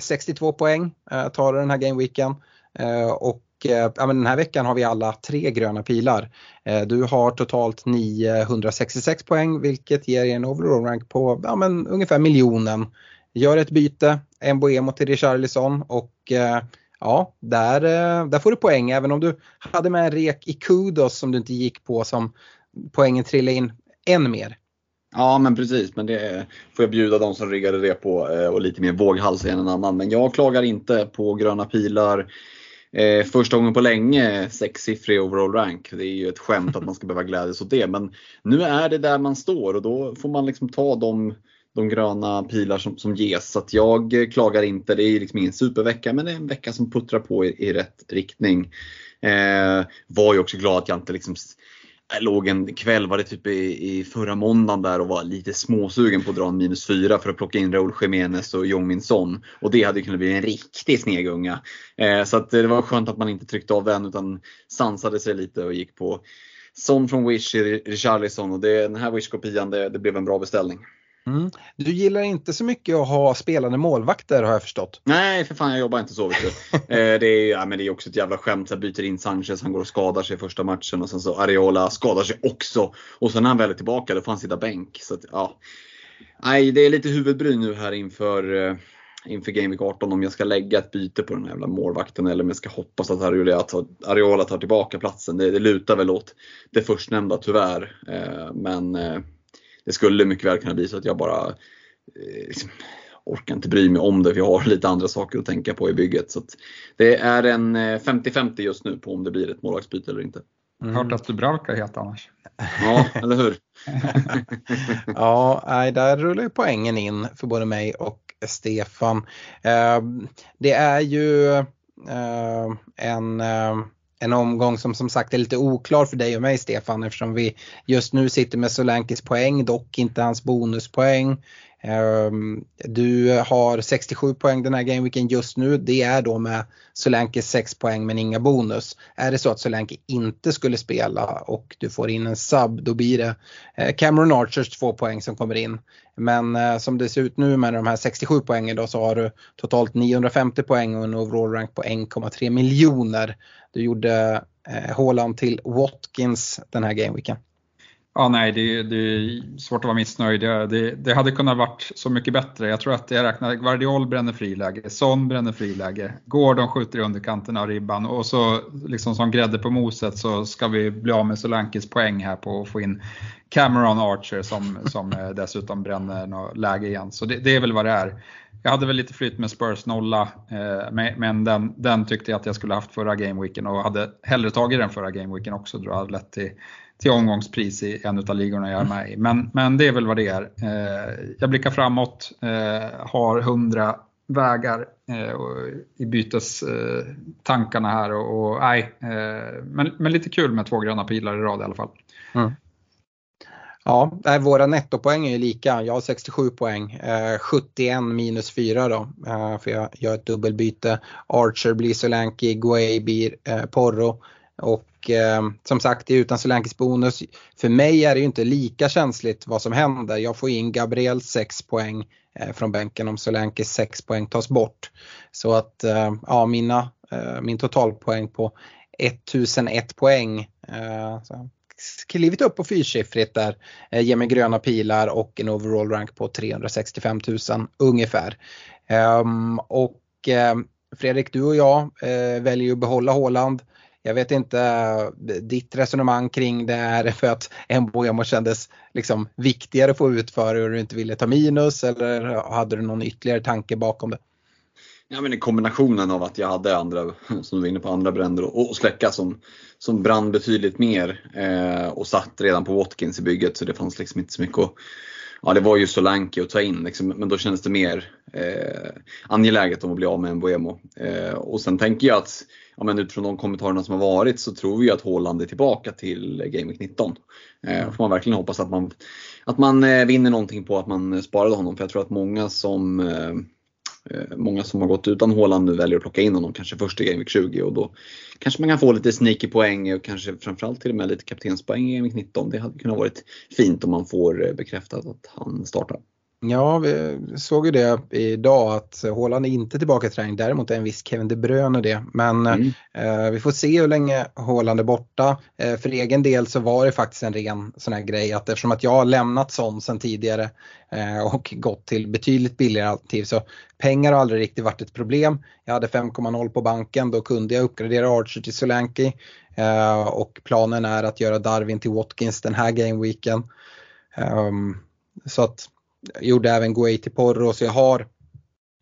62 poäng eh, tar den här gameweeken. Eh, och Eh, ja, men den här veckan har vi alla tre gröna pilar. Eh, du har totalt 966 poäng vilket ger en overall rank på ja, men ungefär miljonen. Gör ett byte, en Boemo till Richarlison och eh, ja, där, eh, där får du poäng även om du hade med en rek i Kudos som du inte gick på som poängen trillade in än mer. Ja men precis, men det får jag bjuda de som riggade det på eh, och lite mer våghals än en annan. Men jag klagar inte på gröna pilar. Eh, första gången på länge sexsiffrig overall rank. Det är ju ett skämt att man ska behöva glädjas åt det. Men nu är det där man står och då får man liksom ta de, de gröna pilar som, som ges. Så att jag klagar inte. Det är liksom ingen supervecka men det är en vecka som puttrar på i, i rätt riktning. Eh, var ju också glad att jag inte liksom jag låg en kväll, var det typ i, i förra måndagen där och var lite småsugen på att dra en minus 4 för att plocka in Raúl Jiménez och Jong Min Son. Och det hade kunnat bli en riktig snegunga. Eh, så att eh, det var skönt att man inte tryckte av den utan sansade sig lite och gick på Son från Wish Richarlison och det, den här Wish-kopian det, det blev en bra beställning. Mm. Du gillar inte så mycket att ha spelande målvakter har jag förstått. Nej, för fan jag jobbar inte så. Vet du. [laughs] eh, det, är, ja, men det är också ett jävla skämt. Så byter in Sanchez, han går och skadar sig första matchen och sen så Areola skadar sig också. Och sen när han väl är tillbaka då får han sitta bänk. Så att, ja. Nej, det är lite huvudbry nu här inför, eh, inför Game Week 18 om jag ska lägga ett byte på den här jävla målvakten eller om jag ska hoppas att Areola tar, Areola tar tillbaka platsen. Det, det lutar väl åt det förstnämnda tyvärr. Eh, men det skulle mycket väl kunna bli så att jag bara eh, liksom, orkar inte bry mig om det för jag har lite andra saker att tänka på i bygget. Så det är en 50-50 eh, just nu på om det blir ett målvaktsbyte eller inte. Mm. Hört att du brukar heta annars. Ja, eller hur? [laughs] ja, där rullar ju poängen in för både mig och Stefan. Ehm, det är ju eh, en en omgång som som sagt är lite oklar för dig och mig Stefan eftersom vi just nu sitter med Solankis poäng, dock inte hans bonuspoäng. Ehm, du har 67 poäng den här gameweeken just nu. Det är då med Solanke 6 poäng men inga bonus. Är det så att Solanke inte skulle spela och du får in en sub då blir det eh, Cameron Archers 2 poäng som kommer in. Men eh, som det ser ut nu med de här 67 poängen då så har du totalt 950 poäng och en overall rank på 1,3 miljoner. Du gjorde eh, Håland till Watkins den här gameweeken. Ja, nej, det, det, är svårt att vara missnöjd. Det, det, hade kunnat varit så mycket bättre. Jag tror att jag räknar Guardiol bränner friläge, Son bränner friläge, Gordon skjuter i underkanten av ribban och så liksom som grädde på moset så ska vi bli av med Solankis poäng här på att få in Cameron Archer som, som eh, dessutom bränner något läge igen. Så det, det, är väl vad det är. Jag hade väl lite flytt med Spurs nolla, eh, men den, den tyckte jag att jag skulle haft förra gameweeken och hade hellre tagit den förra gameweeken också. Då hade lett till till omgångspris i en av ligorna jag är med i. Men, men det är väl vad det är. Eh, jag blickar framåt, eh, har 100 vägar eh, i bytestankarna eh, här och, och nej, eh, men, men lite kul med två gröna pilar i rad i alla fall. Mm. Ja, våra nettopoäng är ju lika. Jag har 67 poäng, eh, 71 minus 4 då, för jag gör ett dubbelbyte. Archer blir Solanki, Guay blir Porro och eh, som sagt, det är utan Solankis bonus. För mig är det ju inte lika känsligt vad som händer. Jag får in Gabriel 6 poäng eh, från bänken om Solankis 6 poäng tas bort. Så att eh, ja, mina, eh, min totalpoäng på 1001 poäng. Eh, så klivit upp på fyrsiffrigt där, eh, ger mig gröna pilar och en overall rank på 365 000 ungefär. Um, och eh, Fredrik, du och jag eh, väljer att behålla Håland. Jag vet inte eh, ditt resonemang kring det är det för att Mbuemo kändes liksom viktigare att få ut för och du inte ville ta minus eller hade du någon ytterligare tanke bakom det? Ja, men kombinationen av att jag hade andra, som du var inne på, andra bränder och, och släcka som, som brann betydligt mer eh, och satt redan på Watkins i bygget så det fanns liksom inte så mycket att Ja, det var ju Solanke att ta in, liksom, men då kändes det mer eh, angeläget om att bli av med en Boemo. Eh, och sen tänker jag att ja, men utifrån de kommentarerna som har varit så tror vi att Haaland är tillbaka till Game Week 19. Eh, får man verkligen hoppas att man, att man eh, vinner någonting på att man sparade honom. För jag tror att många som eh, eh Många som har gått utan Haaland nu väljer att plocka in honom kanske först i Game Week 20 och då kanske man kan få lite sneaky poäng och kanske framförallt till och med lite kaptenspoäng i Game Week 19. Det hade kunnat varit fint om man får eh, bekräftat att han startar. Ja, vi såg ju det idag att Haaland är inte tillbaka i träning. Däremot är en viss Kevin De Bruyne det. Men mm. eh, vi får se hur länge Haaland är borta. Eh, för egen del så var det faktiskt en ren sån här grej att eftersom att jag har lämnat sån sen tidigare eh, och gått till betydligt billigare alternativ så pengar har aldrig riktigt varit ett problem. Jag hade 5,0 på banken, då kunde jag uppgradera Archer till Solanke eh, och planen är att göra Darwin till Watkins den här gameweeken. Um, så att gjorde även Guay till Porro så jag har,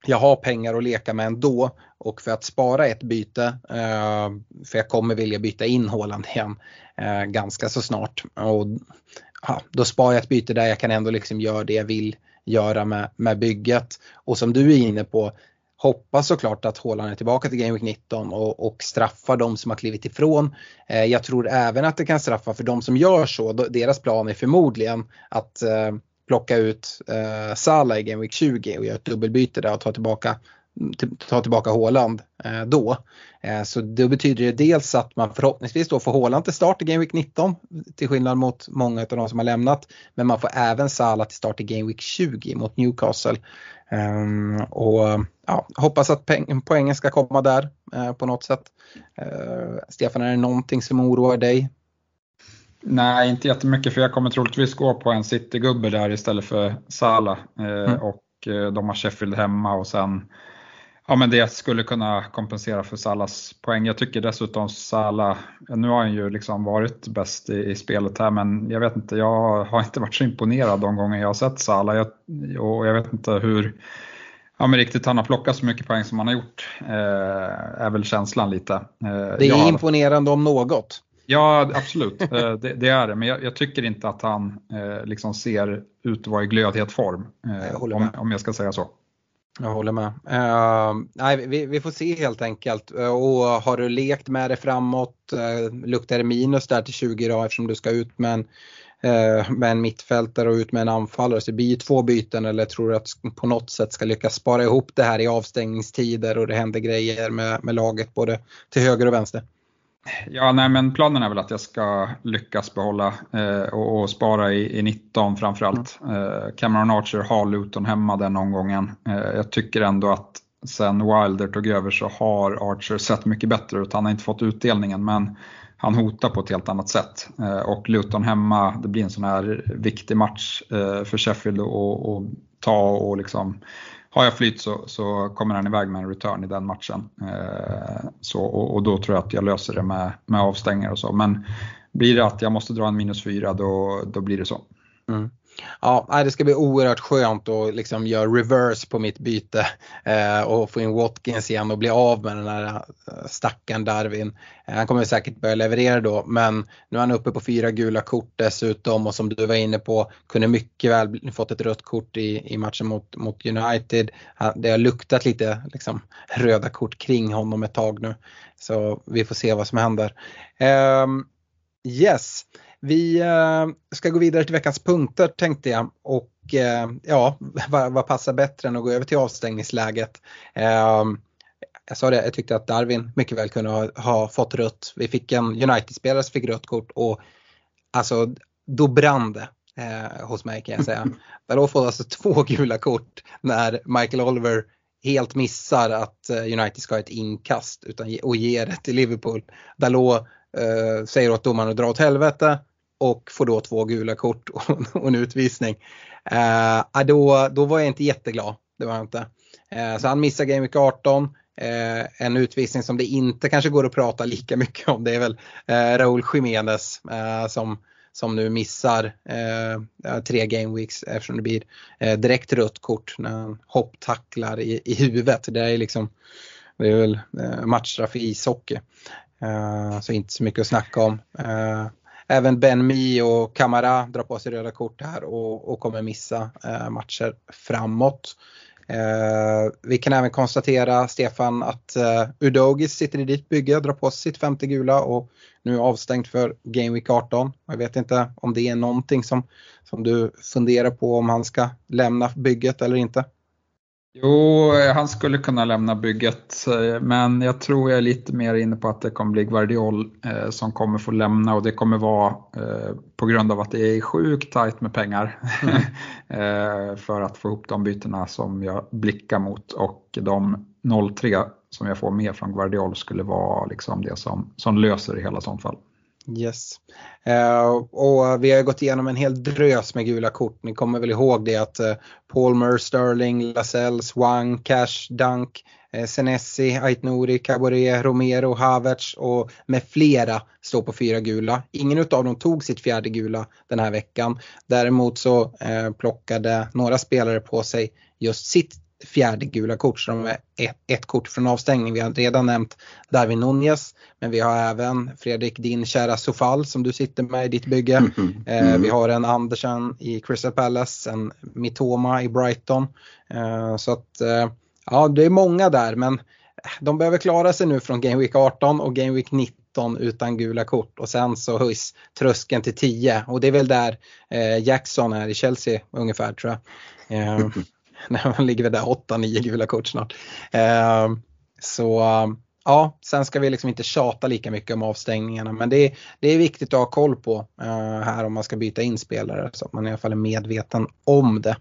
jag har pengar att leka med ändå och för att spara ett byte, eh, för jag kommer vilja byta in Håland igen eh, ganska så snart. Och, ja, då sparar jag ett byte där jag kan ändå liksom göra det jag vill göra med, med bygget. Och som du är inne på, hoppas såklart att Haaland är tillbaka till Game Week 19 och, och straffar de som har klivit ifrån. Eh, jag tror även att det kan straffa för de som gör så, deras plan är förmodligen att eh, plocka ut eh, Salah i Game Week 20 och göra ett dubbelbyte där och ta tillbaka ta tillbaka Håland eh, då. Eh, så då betyder det dels att man förhoppningsvis då får Håland till start i Game Week 19 till skillnad mot många av de som har lämnat. Men man får även Salah till start i Game Week 20 mot Newcastle. Um, och ja, hoppas att poängen ska komma där eh, på något sätt. Eh, Stefan, är det någonting som oroar dig? Nej, inte jättemycket för jag kommer troligtvis gå på en City-gubbe där istället för Salah. Uh, mm. Och de har Sheffield hemma och sen Ja men det skulle kunna kompensera för Salas poäng. Jag tycker dessutom Salah, nu har han ju liksom varit bäst i, i, spelet här men jag vet inte, jag har inte varit så imponerad de gånger jag har sett Salah. Jag, och jag vet inte hur ja, men riktigt han har plockat så mycket poäng som han har gjort, eh, är väl känslan lite. Eh, det är jag, imponerande om något. Ja absolut, eh, det, det, är det. Men jag, jag, tycker inte att han eh, liksom ser ut att vara i glödhet form. Eh, om, om jag ska säga så. Jag håller med. Uh, nej, vi, vi, får se helt enkelt. Uh, och har du lekt med det framåt, uh, luktar det minus där till 20 då eftersom du ska ut med en, uh, med en mittfältare och ut med en anfallare. Så det blir ju två byten eller tror du att på något sätt ska lyckas spara ihop det här i avstängningstider och det händer grejer med, med laget både till höger och vänster? Ja, nej, men planen är väl att jag ska lyckas behålla eh, och, och, spara i, i 19 framförallt. Mm. Eh, Cameron Archer har Luton hemma den omgången. Eh, jag tycker ändå att sen Wilder tog över så har Archer sett mycket bättre ut. Han har inte fått utdelningen men han hotar på ett helt annat sätt. Eh, och Luton hemma, det blir en sån här viktig match eh, för Sheffield att ta och liksom har jag flytt så, så kommer han iväg med en return i den matchen. Eh, så, och, och, då tror jag att jag löser det med, med avstängningar och så. Men blir det att jag måste dra en minus fyra då, då blir det så. Mm. Ja, det ska bli oerhört skönt att liksom göra reverse på mitt byte eh, och få in Watkins igen och bli av med den här eh, stackaren Darwin. Eh, han kommer säkert börja leverera då men nu är han uppe på fyra gula kort dessutom och som du var inne på kunde mycket väl fått ett rött kort i, i matchen mot, mot United. Det har luktat lite liksom, röda kort kring honom ett tag nu. Så vi får se vad som händer. Um, yes. Vi eh, ska gå vidare till veckans punkter tänkte jag och eh, ja, [laughs] vad, vad, passar bättre än att gå över till avstängningsläget. Ehm, jag sa det, jag tyckte att Darwin mycket väl kunde ha, ha fått rött. Vi fick en United-spelare som fick rött kort och alltså då brann det eh, hos mig kan jag säga. [laughs] Dalot får alltså två [laughs] gula kort när Michael Oliver helt missar att United ska ha ett inkast utan, och ger det till Liverpool. Dalot eh, säger åt domaren att dra åt helvete och får då två gula kort [laughs] och, en utvisning. Eh, då, då var jag inte jätteglad. Det var jag inte. Eh, så han missar Game Week 18. Eh, en utvisning som det inte kanske går att prata lika mycket om det är väl eh, Raúl Jiménez eh, som, som nu missar eh, eh, tre game weeks eftersom det blir eh, direkt rött kort när han hopptacklar i, i huvudet. Det är liksom det är väl eh, matchstraff i ishockey. Eh, så inte så mycket att snacka om. Eh, Även Ben Mi och Kamara drar på sig röda kort här och, och kommer missa eh, matcher framåt. Eh, vi kan även konstatera, Stefan, att eh, Udogis sitter i ditt bygge och drar på sig sitt femte gula och nu är avstängd för Game Week 18. Jag vet inte om det är någonting som, som du funderar på om han ska lämna bygget eller inte. Jo, han skulle kunna lämna bygget, eh, men jag tror jag är lite mer inne på att det kommer bli Guardiol eh, som kommer få lämna och det kommer vara eh, på grund av att det är sjukt tajt med pengar mm. [laughs] för att få ihop de bytena som jag blickar mot och de 0-3 som jag får med från Guardiol skulle vara liksom det som, som löser det hela sånt fall. Yes. Uh, och vi har gått igenom en hel drös med gula kort. Ni kommer väl ihåg det att eh, uh, Palmer, Sterling, Lascelles, Wang, Cash, Dunk, uh, Senesi, Aitnouri, Caboret, Romero, Havertz och med flera står på fyra gula. Ingen av dem tog sitt fjärde gula den här veckan. Däremot så uh, plockade några spelare på sig just sitt fjärde gula kort så de är ett, ett kort från avstängning. Vi har redan nämnt Darwin Nunez men vi har även Fredrik din kära Sofal som du sitter med i ditt bygge. Mm. Mm. vi har en Andersen i Crystal Palace, en Mitoma i Brighton. Eh, så att eh, ja det är många där men de behöver klara sig nu från Game Week 18 och Game Week 19 utan gula kort och sen så höjs tröskeln till 10 och det är väl där eh, Jackson är i Chelsea ungefär tror jag. [laughs] När man ligger där 8-9 gula kort snart. Eh, så ja, sen ska vi liksom inte tjata lika mycket om avstängningarna men det är, det är viktigt att ha koll på eh, här om man ska byta in spelare så att man i alla fall är medveten om det.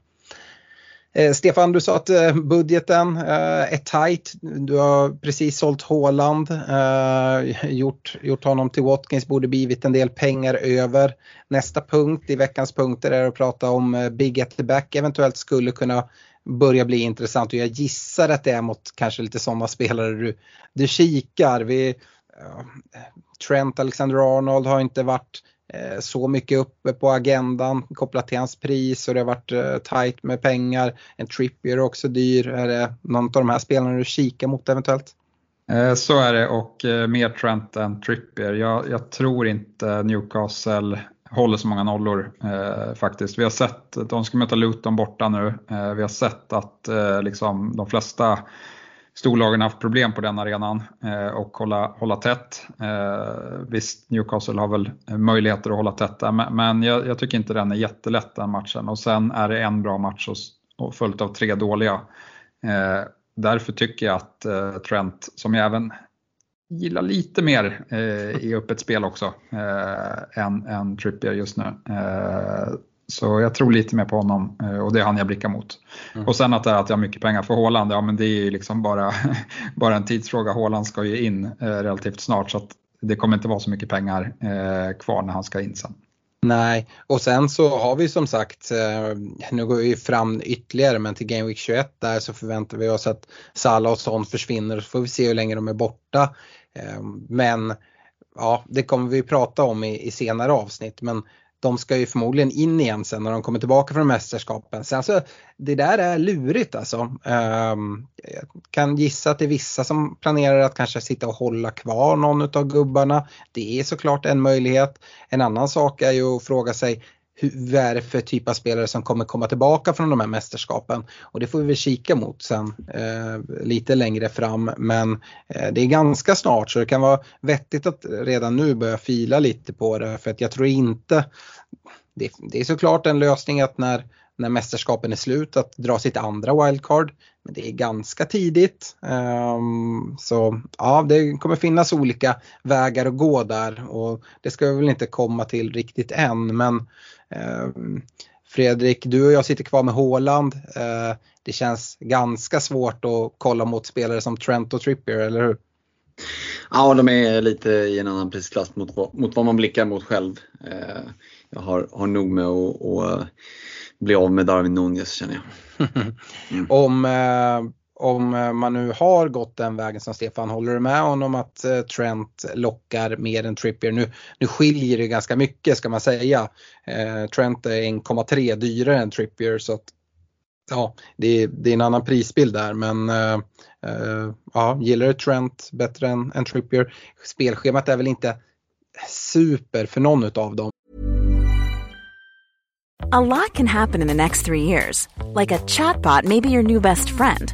Eh, Stefan, du sa att eh, budgeten eh, är tight. Du har precis sålt Håland, eh, gjort, gjort honom till Watkins, borde blivit en del pengar över. Nästa punkt i veckans punkter är att prata om eh, Big at the back eventuellt skulle kunna börja bli intressant och jag gissar att det är mot kanske lite sådana spelare du, du kikar. Vi, Trent Alexander-Arnold har inte varit Eh, så mycket uppe på agendan kopplat till hans pris och det har varit eh, tight med pengar. En Trippier är också dyr. Är det någon av de här spelarna du kikar mot eventuellt? Eh, så är det och mer Trent än Trippier. Jag, jag tror inte Newcastle håller så många nollor eh, faktiskt. Vi har sett, de ska möta Luton borta nu, eh, vi har sett att eh, liksom, de flesta storlagen haft problem på den arenan eh, och hålla, hålla tätt. Eh, visst, Newcastle har väl eh, möjligheter att hålla tätt där, men, men jag, jag, tycker inte den är jättelätt den matchen. Och sen är det en bra match och, och följt av tre dåliga. Eh, därför tycker jag att eh, Trent, som jag även gillar lite mer eh, i öppet spel också eh, än, än Trippier just nu. Eh, så jag tror lite mer på honom eh, och det är han jag blickar mot. Mm. Och sen att, det är att jag har mycket pengar för Håland, ja men det är ju liksom bara, [laughs] bara en tidsfråga. Håland ska ju in eh, relativt snart så att det kommer inte vara så mycket pengar eh, kvar när han ska in sen. Nej, och sen så har vi som sagt, nu går vi fram ytterligare men till Game Week 21 där så förväntar vi oss att Salah och sånt försvinner så får vi se hur länge de är borta. Men ja, det kommer vi prata om i, i senare avsnitt men de ska ju förmodligen in igen sen när de kommer tillbaka från mästerskapen. Så alltså, det där är lurigt alltså. Ehm, jag kan gissa att det är vissa som planerar att kanske sitta och hålla kvar någon av gubbarna. Det är såklart en möjlighet. En annan sak är ju att fråga sig hur, vad är det för typ av spelare som kommer komma tillbaka från de här mästerskapen. Och det får vi väl kika mot sen eh, lite längre fram. Men eh, det är ganska snart så det kan vara vettigt att redan nu börja fila lite på det. För att jag tror inte, det, det är såklart en lösning att när när mästerskapen är slut att dra sitt andra wildcard. Men det är ganska tidigt. Um, så ja, det kommer finnas olika vägar att gå där och det ska vi väl inte komma till riktigt än. Men Fredrik, du och jag sitter kvar med Håland. Uh, det känns ganska svårt att kolla mot spelare som Trent och Trippier, eller hur? Ja, de är lite i en annan prisklass mot, mot vad man blickar mot själv. Uh, jag har, har nog med att bli av med Darwin Nunez känner jag. [laughs] Mm. om, eh, om eh, man nu har gått den vägen som Stefan, håller du med honom att eh, Trent lockar mer än Trippier? Nu, nu skiljer det ganska mycket ska man säga. Eh, Trent är 1,3 dyrare än Trippier så att ja, det är, det är en annan prisbild där men eh, ja, gillar du Trent bättre än, än Trippier? Spelschemat är väl inte super för någon av dem A lot can happen in the next three years. Like a chatbot maybe your new best friend.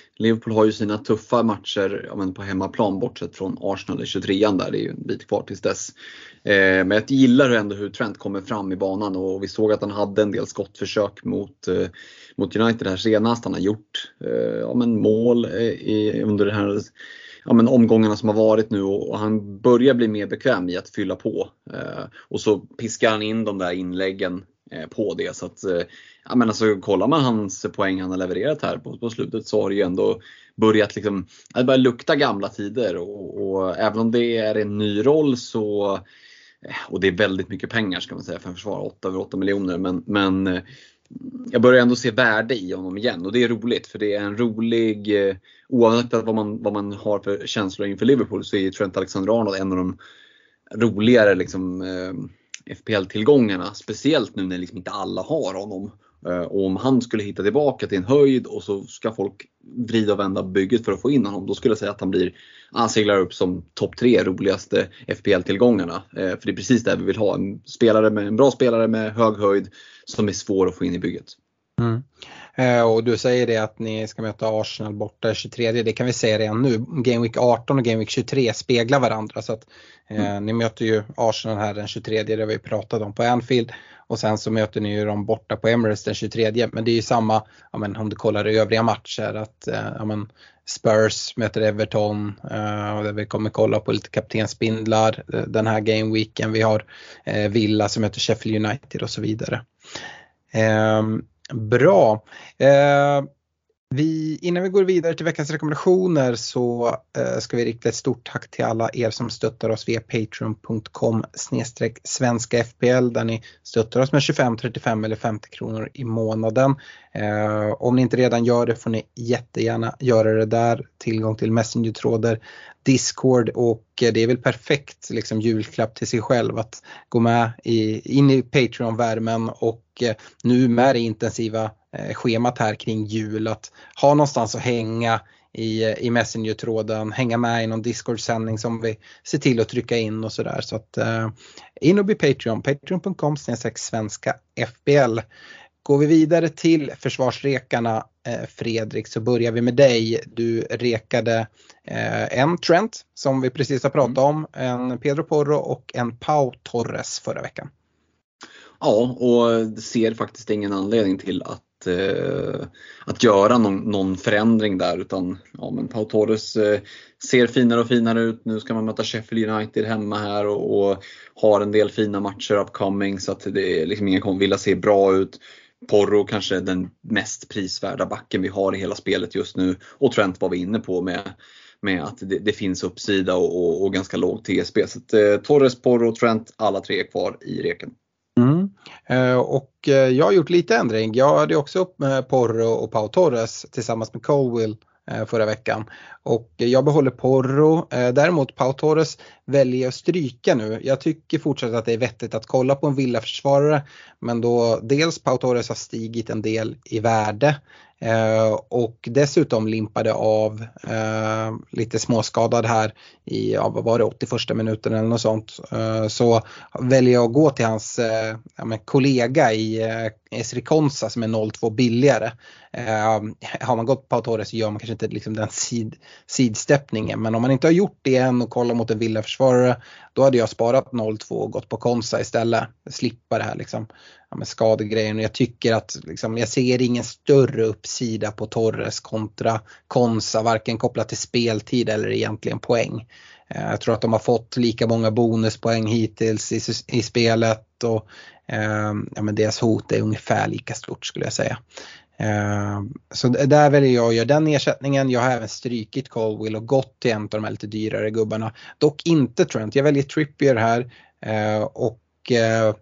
Liverpool har ju sina tuffa matcher ja, men på hemmaplan bortsett från Arsenal i 23an där, det är ju en bit kvar tills dess. Eh, men jag gillar ändå hur Trent kommer fram i banan och vi såg att han hade en del skottförsök mot, eh, mot United här senast. Han har gjort eh, ja, men mål eh, i, under den här ja, men omgångarna som har varit nu och, han börjar bli mer bekväm i att fylla på. Eh, och så piskar han in de där inläggen Eh, på det. Så att, eh, ja, men alltså, kollar man hans poäng han har levererat här på, på slutet så har det ju ändå börjat liksom, det börjar lukta gamla tider och, och, även om det är en ny roll så eh, och det är väldigt mycket pengar ska man säga för en försvarare, 8 över 8 miljoner. Men, men jag börjar ändå se värde i honom igen och det är roligt för det är en rolig, oavsett vad man, vad man har för känslor inför Liverpool så är Trent Alexander-Arnold en av de roligare liksom, eh, FPL-tillgångarna. Speciellt nu när liksom inte alla har honom. Eh, och om han skulle hitta tillbaka till en höjd och så ska folk vrida och vända bygget för att få in honom. Då skulle jag säga att han blir, han seglar upp som topp tre roligaste FPL-tillgångarna. Eh, för det är precis det vi vill ha. En, spelare med, en bra spelare med hög höjd som är svår att få in i bygget. Mm. Eh, och du säger det att ni ska möta Arsenal borta 23, det kan vi säga redan nu. Game Week 18 och Game Week 23 speglar varandra så att eh, mm. ni möter ju Arsenal här den 23, det har vi pratat om på Anfield och sen så möter ni ju dem borta på Emirates den 23 men det är ju samma, ja, men, om du kollar övriga matcher att eh, ja, men, Spurs möter Everton och där vi kommer kolla på lite kaptensbindlar den här gameweeken. Vi har Villa som möter Sheffield United och så vidare. Ehm, bra. Eh, vi, innan vi går vidare till veckans rekommendationer så eh, ska vi rikta ett stort tack till alla er som stöttar oss via patreon.com svenska FPL där ni stöttar oss med 25, 35 eller 50 kronor i månaden. Eh, om ni inte redan gör det får ni jättegärna göra det där. Tillgång till Messenger-trådar, Discord och det är väl perfekt liksom, julklapp till sig själv att gå med i, in i Patreon-värmen och eh, nu med det intensiva eh, schemat här kring jul att ha någonstans att hänga i, eh, i Messenger-tråden, hänga med i någon Discord-sändning som vi ser till att trycka in och sådär. Så att eh, in och bli Patreon, patreon.com svenska FBL. Går vi vidare till försvarsrekarna eh, Fredrik så börjar vi med dig. Du rekade eh, en Trent som vi precis har pratat mm. om, en Pedro Porro och en Pau Torres förra veckan. Ja, och ser faktiskt ingen anledning till att, eh, att göra någon, någon, förändring där utan ja, men Pau Torres eh, ser finare och finare ut. Nu ska man möta Sheffield United hemma här och, och har en del fina matcher upcoming så att det är liksom ingen kommer vilja se bra ut. Porro kanske den mest prisvärda backen vi har i hela spelet just nu och Trent var vi inne på med, med att det, det finns uppsida och, och, och, ganska låg TSB. Så att, eh, Torres, Porro och Trent, alla tre är kvar i reken. Mm. Eh, och eh, jag har gjort lite ändring. Jag hade också upp med Porro och Pau Torres tillsammans med Colwill Eh, förra veckan. Och jag behåller Porro. Eh, däremot Pau Torres väljer att stryka nu. Jag tycker fortsatt att det är vettigt att kolla på en villaförsvarare. Men då dels Pau Torres har stigit en del i värde Eh, och dessutom limpade av eh, lite småskadad här i, ja, vad var det, 81 minuten eller något sånt. Eh, så väljer jag att gå till hans eh, ja, kollega i eh, Esri Konsa som är 0,2 billigare. Eh, har man gått på Torres så gör man kanske inte liksom den sid, sidsteppningen men om man inte har gjort det än och kollar mot en villaförsvarare då hade jag sparat 0,2 och gått på Konsa istället. Slippa det här liksom ja, med skadegrejen. Jag tycker att liksom, jag ser ingen större uppsida på Torres kontra Konsa, varken kopplat till speltid eller egentligen poäng. Eh, jag tror att de har fått lika många bonuspoäng hittills i, i spelet och eh, ja, men deras hot är ungefär lika stort skulle jag säga. Eh, så där väljer jag att göra den ersättningen. Jag har även strykit Colwill och gått till en av de här lite dyrare gubbarna. Dock inte Trent, jag väljer Trippier här eh, och eh,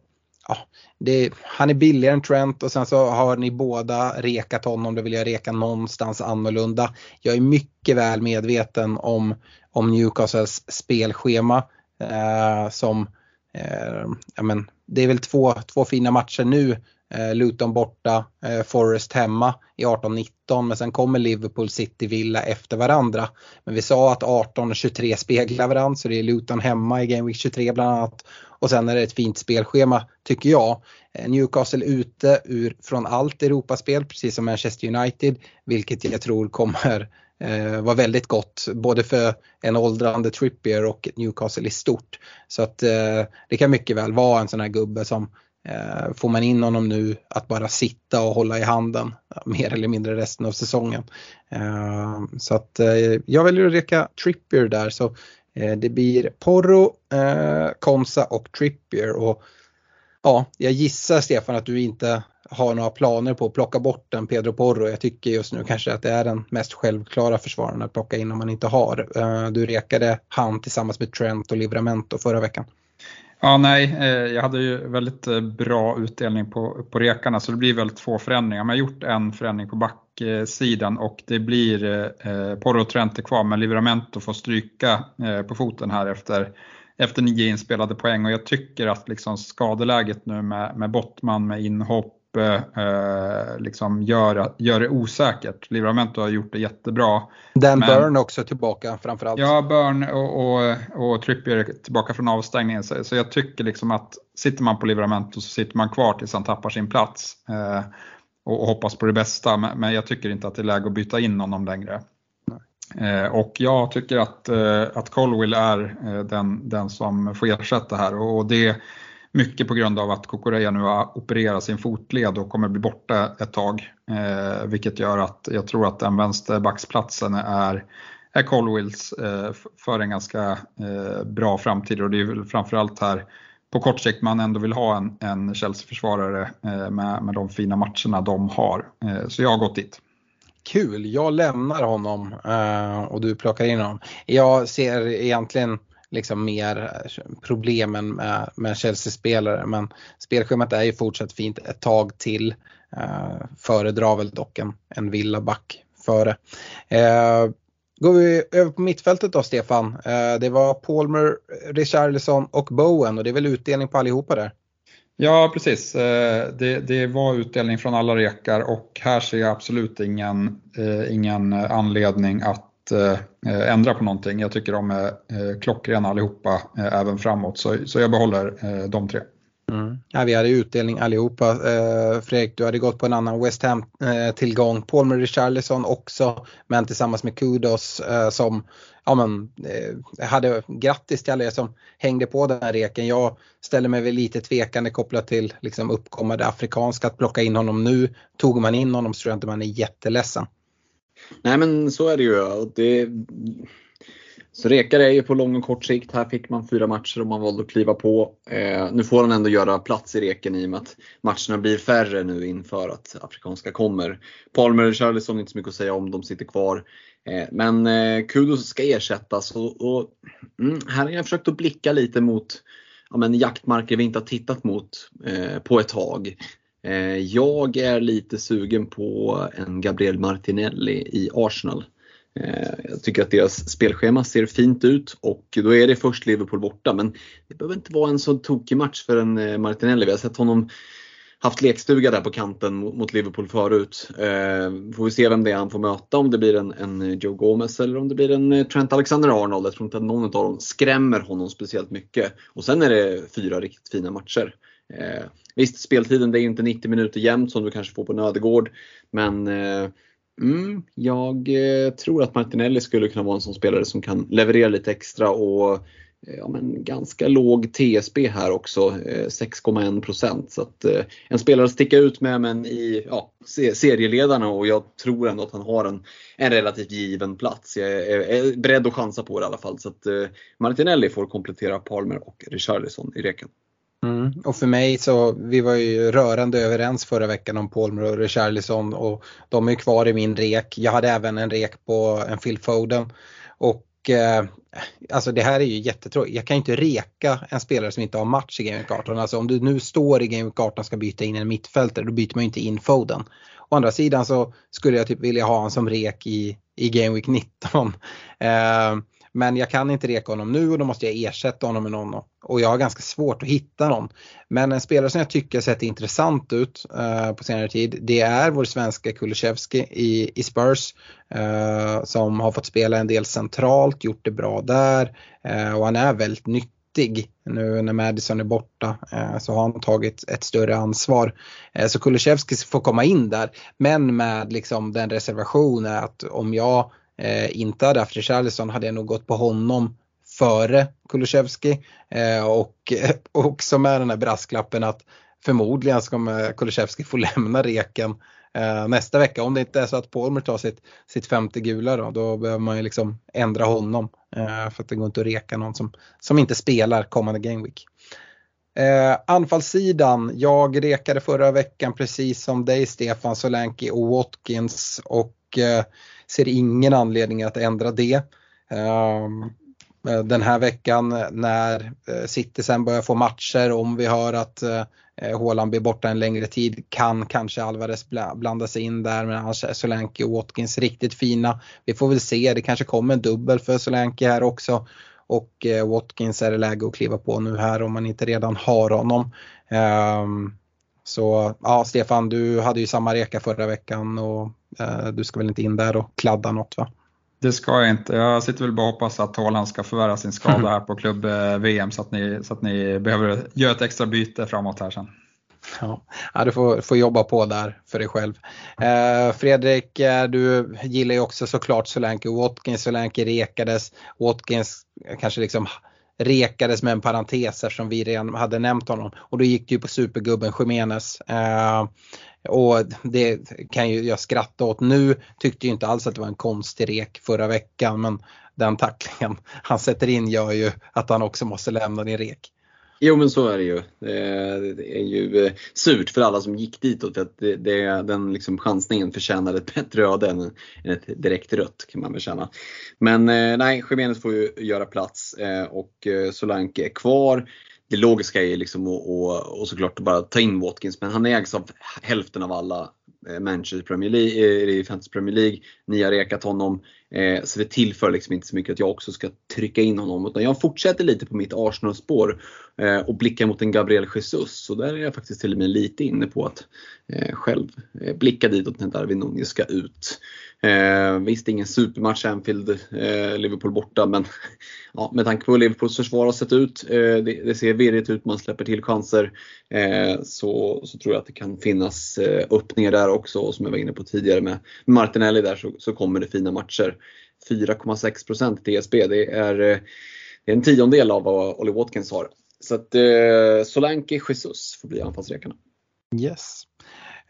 ja, det, han är billigare än Trent och sen så har ni båda rekat honom, då vill jag reka någonstans annorlunda. Jag är mycket väl medveten om, om Newcastles spelschema eh, som, eh, ja men, det är väl två, två fina matcher nu Eh, Luton borta, eh, Forest hemma i 18-19 men sen kommer Liverpool, City, Villa efter varandra. Men vi sa att 18 och 23 speglar varandra så det är Luton hemma i Game Week 23 bland annat. Och sen är det ett fint spelschema tycker jag. Eh, Newcastle ute ur, från allt Europaspel precis som Manchester United vilket jag tror kommer eh, vara väldigt gott både för en åldrande Trippier och Newcastle i stort. Så att eh, det kan mycket väl vara en sån här gubbe som Eh, får man in honom nu att bara sitta och hålla i handen mer eller mindre resten av säsongen. Eh, så att eh, jag väljer att reka Trippier där så det blir Porro, Komsa och Trippier. Och, ja, jag gissar Stefan att du inte har några planer på att plocka bort den Pedro Porro. Jag tycker just nu kanske att det är den mest självklara försvararen att plocka in om man inte har. Du rekade han tillsammans med Trent och Livramento förra veckan. Ja, nej, eh, jag hade ju väldigt eh, bra utdelning på, på rekarna så det blir väl två förändringar. Men jag har gjort en förändring på backsidan och det blir eh, eh Porro och Trente kvar men Livramento får stryka eh, på foten här efter efter nio inspelade poäng och jag tycker att liksom skadeläget nu med, med Bottman med inhopp eh, liksom gör, gör det osäkert. Livramento har gjort det jättebra. Dan men, Burn också tillbaka framförallt. Ja, Burn och, och, och Trippier tillbaka från avstängningen. Så, så jag tycker liksom att sitter man på Livramento så sitter man kvar tills han tappar sin plats. Eh, och, och, hoppas på det bästa, men, men, jag tycker inte att det är läge att byta in honom längre. Eh, och jag tycker att, eh, att Colwill är eh, den, den som får ersätta här och det mycket på grund av att Kokoreya nu har opererat sin fotled och kommer bli borta ett tag. Eh, vilket gör att jag tror att den vänsterbacksplatsen är, är Colwills eh, för en ganska eh, bra framtid och det är väl framförallt här på kort sikt man ändå vill ha en, en Chelsea-försvarare eh, med, med de fina matcherna de har. Eh, så jag har gått dit. Kul, jag lämnar honom eh, och du plockar in honom. Jag ser egentligen liksom mer eh, problemen med, med Chelsea-spelare. Men spelschemat är ju fortsatt fint ett tag till. Eh, föredrar väl dock en, en villaback före. Eh, Går vi över på mittfältet då Stefan. Eh, det var Palmer, Richarlison och Bowen och det är väl utdelning på allihopa där? Ja precis, eh, det, det, var utdelning från alla rekar och här ser jag absolut ingen, eh, ingen anledning att eh, ändra på någonting. Jag tycker de är eh, klockrena allihopa eh, även framåt så, så jag behåller eh, de tre. Mm. Ja, vi hade utdelning allihopa. Eh, Fredrik, du hade gått på en annan West Ham-tillgång. Eh, Paul med Richarlison också, men tillsammans med Kudos eh, som ja, men, eh, hade grattis till alla er som hängde på den här reken. Jag ställer mig väl lite tvekande kopplat till liksom, uppkommande afrikanska att plocka in honom nu. Tog man in honom så tror jag inte man är jätteledsen. Nej men så är det ju. Det, så rekar är ju på lång och kort sikt. Här fick man fyra matcher och man valde att kliva på. Eh, nu får han ändå göra plats i reken i och med att matcherna blir färre nu inför att afrikanska kommer. Palmer och Charlison, inte så mycket att säga om, de sitter kvar. Eh, men eh, Kudos ska ersättas och, och mm, här har jag försökt att blicka lite mot ja, men jaktmarker vi inte har tittat mot eh, på ett tag. Eh, jag är lite sugen på en Gabriel Martinelli i Arsenal. Eh, jag tycker att deras spelschema ser fint ut och då är det först Liverpool borta men det behöver inte vara en så tokig match för en eh, Martinelli. Vi har sett honom haft lekstuga där på kanten mot Liverpool förut. får vi se vem det är han får möta, om det blir en, en Joe Gomez eller om det blir en Trent Alexander-Arnold. Jag tror inte att någon av dem skrämmer honom speciellt mycket. Och sen är det fyra riktigt fina matcher. Visst, speltiden det är inte 90 minuter jämnt som du kanske får på Nödegård. Men eh, mm, jag eh, tror att Martinelli skulle kunna vara en sån spelare som kan leverera lite extra och eh, ja, men ganska låg TSB här också, eh, 6,1 procent. Så att, eh, en spelare att sticka ut med men i ja, serieledarna och jag tror ändå att han har en, en relativt given plats. Jag är, är beredd att chansa på det i alla fall. Så att eh, Martinelli får komplettera Palmer och Richarlison i reken. Mm. Och för mig så, vi var ju rörande överens förra veckan om Palmer och Richarlison och de är kvar i min rek. Jag hade även en rek på en Phil Foden. Och eh, alltså det här är ju jättetråkigt. Jag kan ju inte reka en spelare som inte har match i Game Week 18. Alltså om du nu står i Game Week 18 och ska byta in en mittfältare då byter man ju inte in Foden. Å andra sidan så skulle jag typ vilja ha honom som rek i, i Game Week 19. [laughs] Eh, men jag kan inte reka honom nu och då måste jag ersätta honom med någon. Och jag har ganska svårt att hitta någon. Men en spelare som jag tycker sett intressant ut uh, på senare tid det är vår svenska Kulusevski i, i Spurs. Uh, som har fått spela en del centralt, gjort det bra där. Uh, och han är väldigt nyttig. Nu när Madison är borta så har han tagit ett större ansvar. Så Kulusevski får komma in där. Men med liksom den reservationen att om jag eh, inte hade haft Richarlison hade jag nog gått på honom före Kulusevski. Eh, och [laughs] också med den här brasklappen att förmodligen ska Kulusevski få [laughs] lämna reken eh, nästa vecka. Om det inte är så att Palmer tar sitt, sitt femte gula då, då behöver man ju liksom ändra honom. Eh, för att det går inte att reka någon som, som inte spelar kommande Game Week. Eh, anfallssidan, jag rekade förra veckan precis som dig Stefan Solanke och Watkins och och eh, ser ingen anledning att ändra det. Ehm, eh, den här veckan när eh, City sen börjar få matcher, om vi hör att Håland Haaland blir borta en längre tid kan kanske Alvarez blanda sig in där men annars är Solanke och Watkins riktigt fina. Vi får väl se, det kanske kommer en dubbel för Solanke här också. Och Watkins är det läge att kliva på nu här om man inte redan har honom. Ehm, så ja, Stefan, du hade ju samma reka förra veckan och du ska väl inte in där och kladda något va? Det ska jag inte. Jag sitter väl bara och hoppas att Haaland ska förvärra sin skada här på klubb-VM så, att ni, så att ni behöver göra ett extra byte framåt här sen. Ja, du får, får jobba på där för dig själv. Eh, Fredrik, eh, du gillar ju också såklart Solanke Watkins. Solanke rekades. Watkins kanske liksom rekades med en parentes eftersom vi redan hade nämnt honom. Och då gick det ju på supergubben Jiménez. Eh, och det kan ju jag skratta åt. Nu tyckte ju inte alls att det var en konstig rek förra veckan men den tacklingen han sätter in gör ju att han också måste lämna din rek. Jo men så är det ju. Det är ju eh, surt för alla som gick ditåt. För att det, det, den liksom chansningen förtjänar ett bättre öde än, ett direkt rött kan man väl känna. Men eh, nej, Khemenez får ju göra plats eh, och Solanke är kvar det logiska är liksom att och, och såklart att bara ta in Watkins, men han ägs av hälften av alla eh, Manchester Premier League, eh, i Fantasy Premier League. Ni har rekat honom. Eh, så det tillför liksom inte så mycket att jag också ska trycka in honom. Utan jag fortsätter lite på mitt Arsenal-spår eh, och blickar mot en Gabriel Jesus. Så där är jag faktiskt till och med lite inne på att eh, själv blicka ditåt när Darwin Nunez ska ut. Eh, visst, ingen supermatch Anfield, eh, Liverpool borta, men [laughs] ja, med tanke på hur Liverpools försvar har sett ut, eh, det, det, ser virrigt ut, man släpper till chanser, eh, så, så tror jag att det kan finnas eh, öppningar där också. Och som jag var inne på tidigare med Martinelli där så, så kommer det fina matcher. 4,6 procent TSB, det är, eh, det är en tiondel av vad Ollie Watkins har. Så att eh, Solanke Jesus får bli anfallsrekarna. Yes.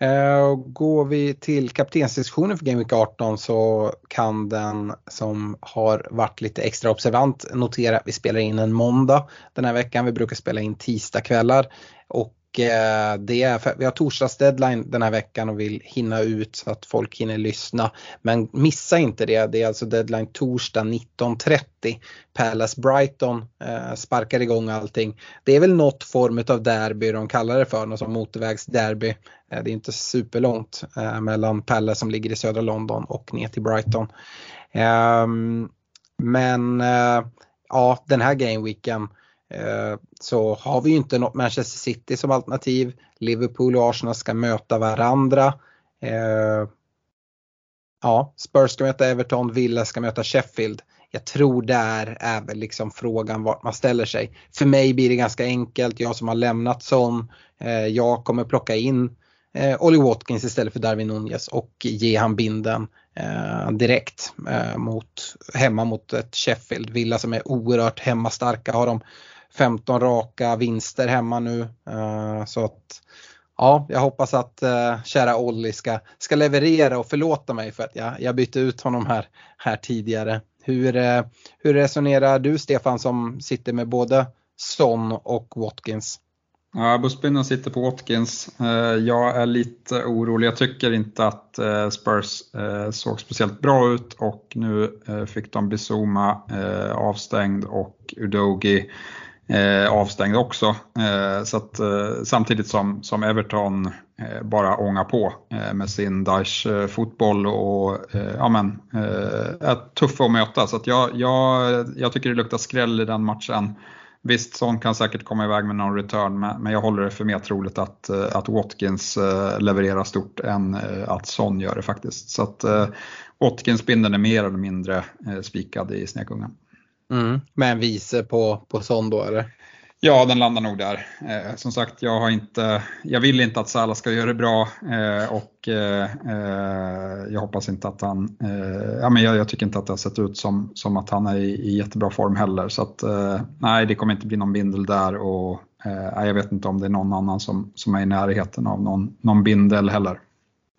Eh, går vi till kaptensdiskussionen för Game Week 18 så kan den som har varit lite extra observant notera att vi spelar in en måndag den här veckan. Vi brukar spela in tisdagkvällar. och Eh, det är för, vi har torsdagsdeadline den här veckan och vill hinna ut så att folk hinner lyssna. Men missa inte det, det är alltså deadline torsdag 19.30. Palace Brighton eh, sparkar igång allting. Det är väl något form av derby de kallar det för, något som motorvägsderby. Eh, det är inte superlångt eh, mellan Palace som ligger i södra London och ner till Brighton. Ehm, men eh, ja, den här gameweeken Eh, Eh, så har vi ju inte något Manchester City som alternativ. Liverpool och Arsenal ska möta varandra. Eh, ja, Spurs ska möta Everton, Villa ska möta Sheffield. Jag tror där är väl liksom frågan vart man ställer sig. För mig blir det ganska enkelt, jag som har lämnat Son. Eh, jag kommer plocka in eh, Ollie Watkins istället för Darwin Nunez och ge han binden eh, direkt mot, hemma mot ett Sheffield. Villa som är oerhört hemmastarka har de 15 raka vinster hemma nu. Eh, så att ja, jag hoppas att eh, kära Olli ska, ska leverera och förlåta mig för att jag, jag bytte ut honom här, här tidigare. Hur, eh, hur resonerar du Stefan som sitter med både Son och Watkins? Ja, Buspino sitter på Watkins. Jag är lite orolig. Jag tycker inte att Spurs såg speciellt bra ut och nu fick de Bizuma avstängd och Udogi eh, avstängd också. Eh, så att, eh, samtidigt som, som Everton eh, bara ångar på eh, med sin Daesh-fotboll eh, och eh, ja, men, eh, är tuffa att möta. Så att jag, jag, jag tycker det luktar skräll i den matchen. Visst, Son kan säkert komma iväg med någon return, men jag håller det för mer troligt att, eh, att Watkins levererar stort än att Son gör det faktiskt. Så att Watkins-bindeln är mer eller mindre spikad i snekungen. Mm. Med en vice på, på Son då eller? Ja, den landar nog där. Eh, som sagt, jag, har inte, jag vill inte att Salah ska göra det bra eh, och eh, eh jag hoppas inte att han, eh, ja, men jag, jag, tycker inte att det har sett ut som, som att han är i, i jättebra form heller. Så att, eh, nej, det kommer inte bli någon bindel där och jag vet inte om det är någon annan som, som är i närheten av någon, någon bindel heller.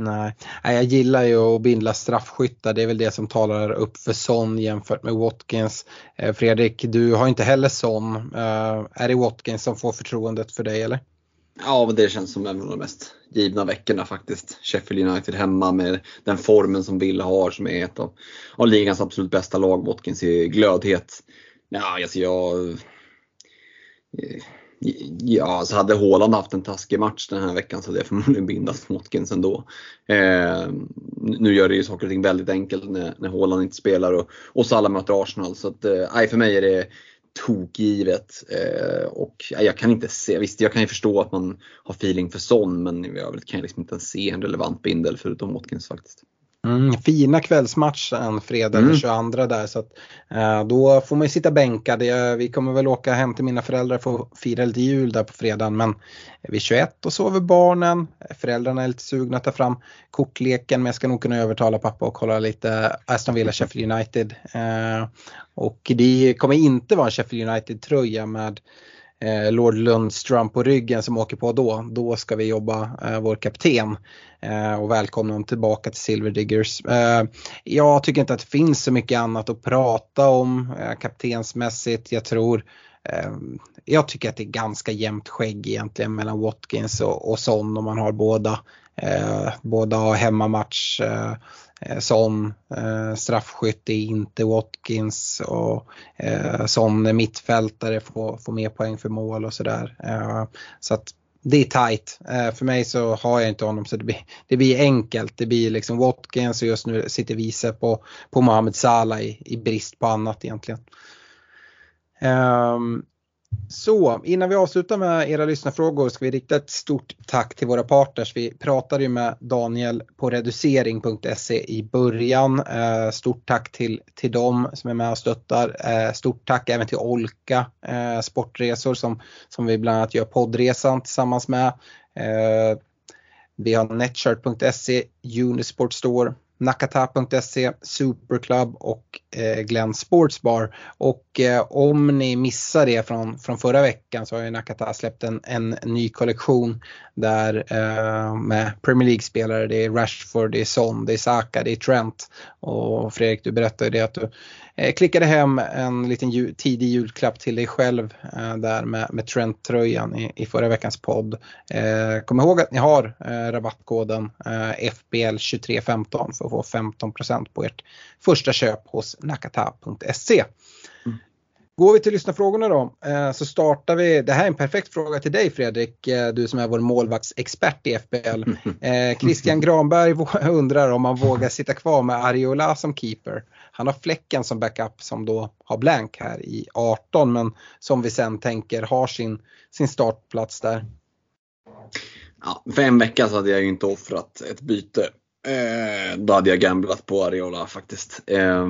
Nej, jag gillar ju att bindla straffskyttar. Det är väl det som talar upp för Son jämfört med Watkins. Eh, Fredrik, du har inte heller Son. Eh, är det Watkins som får förtroendet för dig eller? Ja, men det känns som en av de mest givna veckorna faktiskt. Sheffield United hemma med den formen som Villa har som är ett av, av ligans absolut bästa lag. Watkins är glödhet. Ja, alltså jag eh, Ja, så hade Håland haft en taskig match den här veckan så hade jag förmodligen bindat Watkins ändå. Eh, nu gör det ju saker och ting väldigt enkelt när, när Håland inte spelar och, och Salah möter Arsenal. Så att, eh, för mig är det tokgivet. Eh, och jag kan inte se, visst jag kan ju förstå att man har feeling för sån men i övrigt kan jag liksom inte se en relevant bindel förutom Watkins faktiskt. Mm, fina kvällsmatchen fredag mm. den 22 där så att, eh, då får man ju sitta bänkad. Vi kommer väl åka hem till mina föräldrar för att fira lite jul där på fredagen men vid 21 och sover barnen. Föräldrarna är lite sugna att ta fram kortleken men jag ska nog kunna övertala pappa och kolla lite Aston Villa Sheffield United. Eh, och det kommer inte vara en Sheffield United tröja med eh, Lord Lundström på ryggen som åker på då. Då ska vi jobba eh, vår kapten eh, och välkomna honom tillbaka till Silver Diggers. Eh, jag tycker inte att det finns så mycket annat att prata om eh, kaptensmässigt. Jag tror eh, jag tycker att det är ganska jämnt skägg egentligen mellan Watkins och, och Son om man har båda. Eh, båda har hemmamatch. Eh, Eh, som eh, straffskytt är inte Watkins och eh, som mittfältare får, får mer poäng för mål och sådär. Eh, så att det är tight. Eh, för mig så har jag inte honom så det blir, det blir enkelt. Det blir liksom Watkins och just nu sitter Vise på, på Mohamed Salah i, i brist på annat egentligen. Um, så innan vi avslutar med era lyssnarfrågor ska vi rikta ett stort tack till våra partners. Vi pratade ju med Daniel på reducering.se i början. Eh, stort tack till, till dem som är med och stöttar. Eh, stort tack även till Olka eh, Sportresor som, som vi bland annat gör poddresan tillsammans med. Vi har Netshirt.se, Unisport Store, Nakata.se, Superclub och Glenn Sportsbar. Och eh, om ni missar det från, från förra veckan så har ju Nakata släppt en, en ny kollektion där eh, med Premier League-spelare. Det är Rashford, det är Son, det är Saka, det är Trent. Och Fredrik du berättade ju det att du eh, klickade hem en liten ju, tidig julklapp till dig själv eh, där med, med Trent-tröjan i, i förra veckans podd. Eh, kom ihåg att ni har eh, rabattkoden eh, FBL2315 för att få 15% på ert första köp hos nakata.se. Går vi till lyssnarfrågorna då eh, så startar vi, det här är en perfekt fråga till dig Fredrik, eh, du som är vår målvaktsexpert i FBL. [laughs] Eh, Christian Granberg [laughs] undrar om man vågar sitta kvar med Ariola som keeper. Han har Fläcken som backup som då har blank här i 18 men som vi sen tänker har sin, sin startplats där. Ja, för en vecka så hade jag ju inte offrat ett byte. Eh, då hade jag gamblat på Ariola faktiskt. Eh,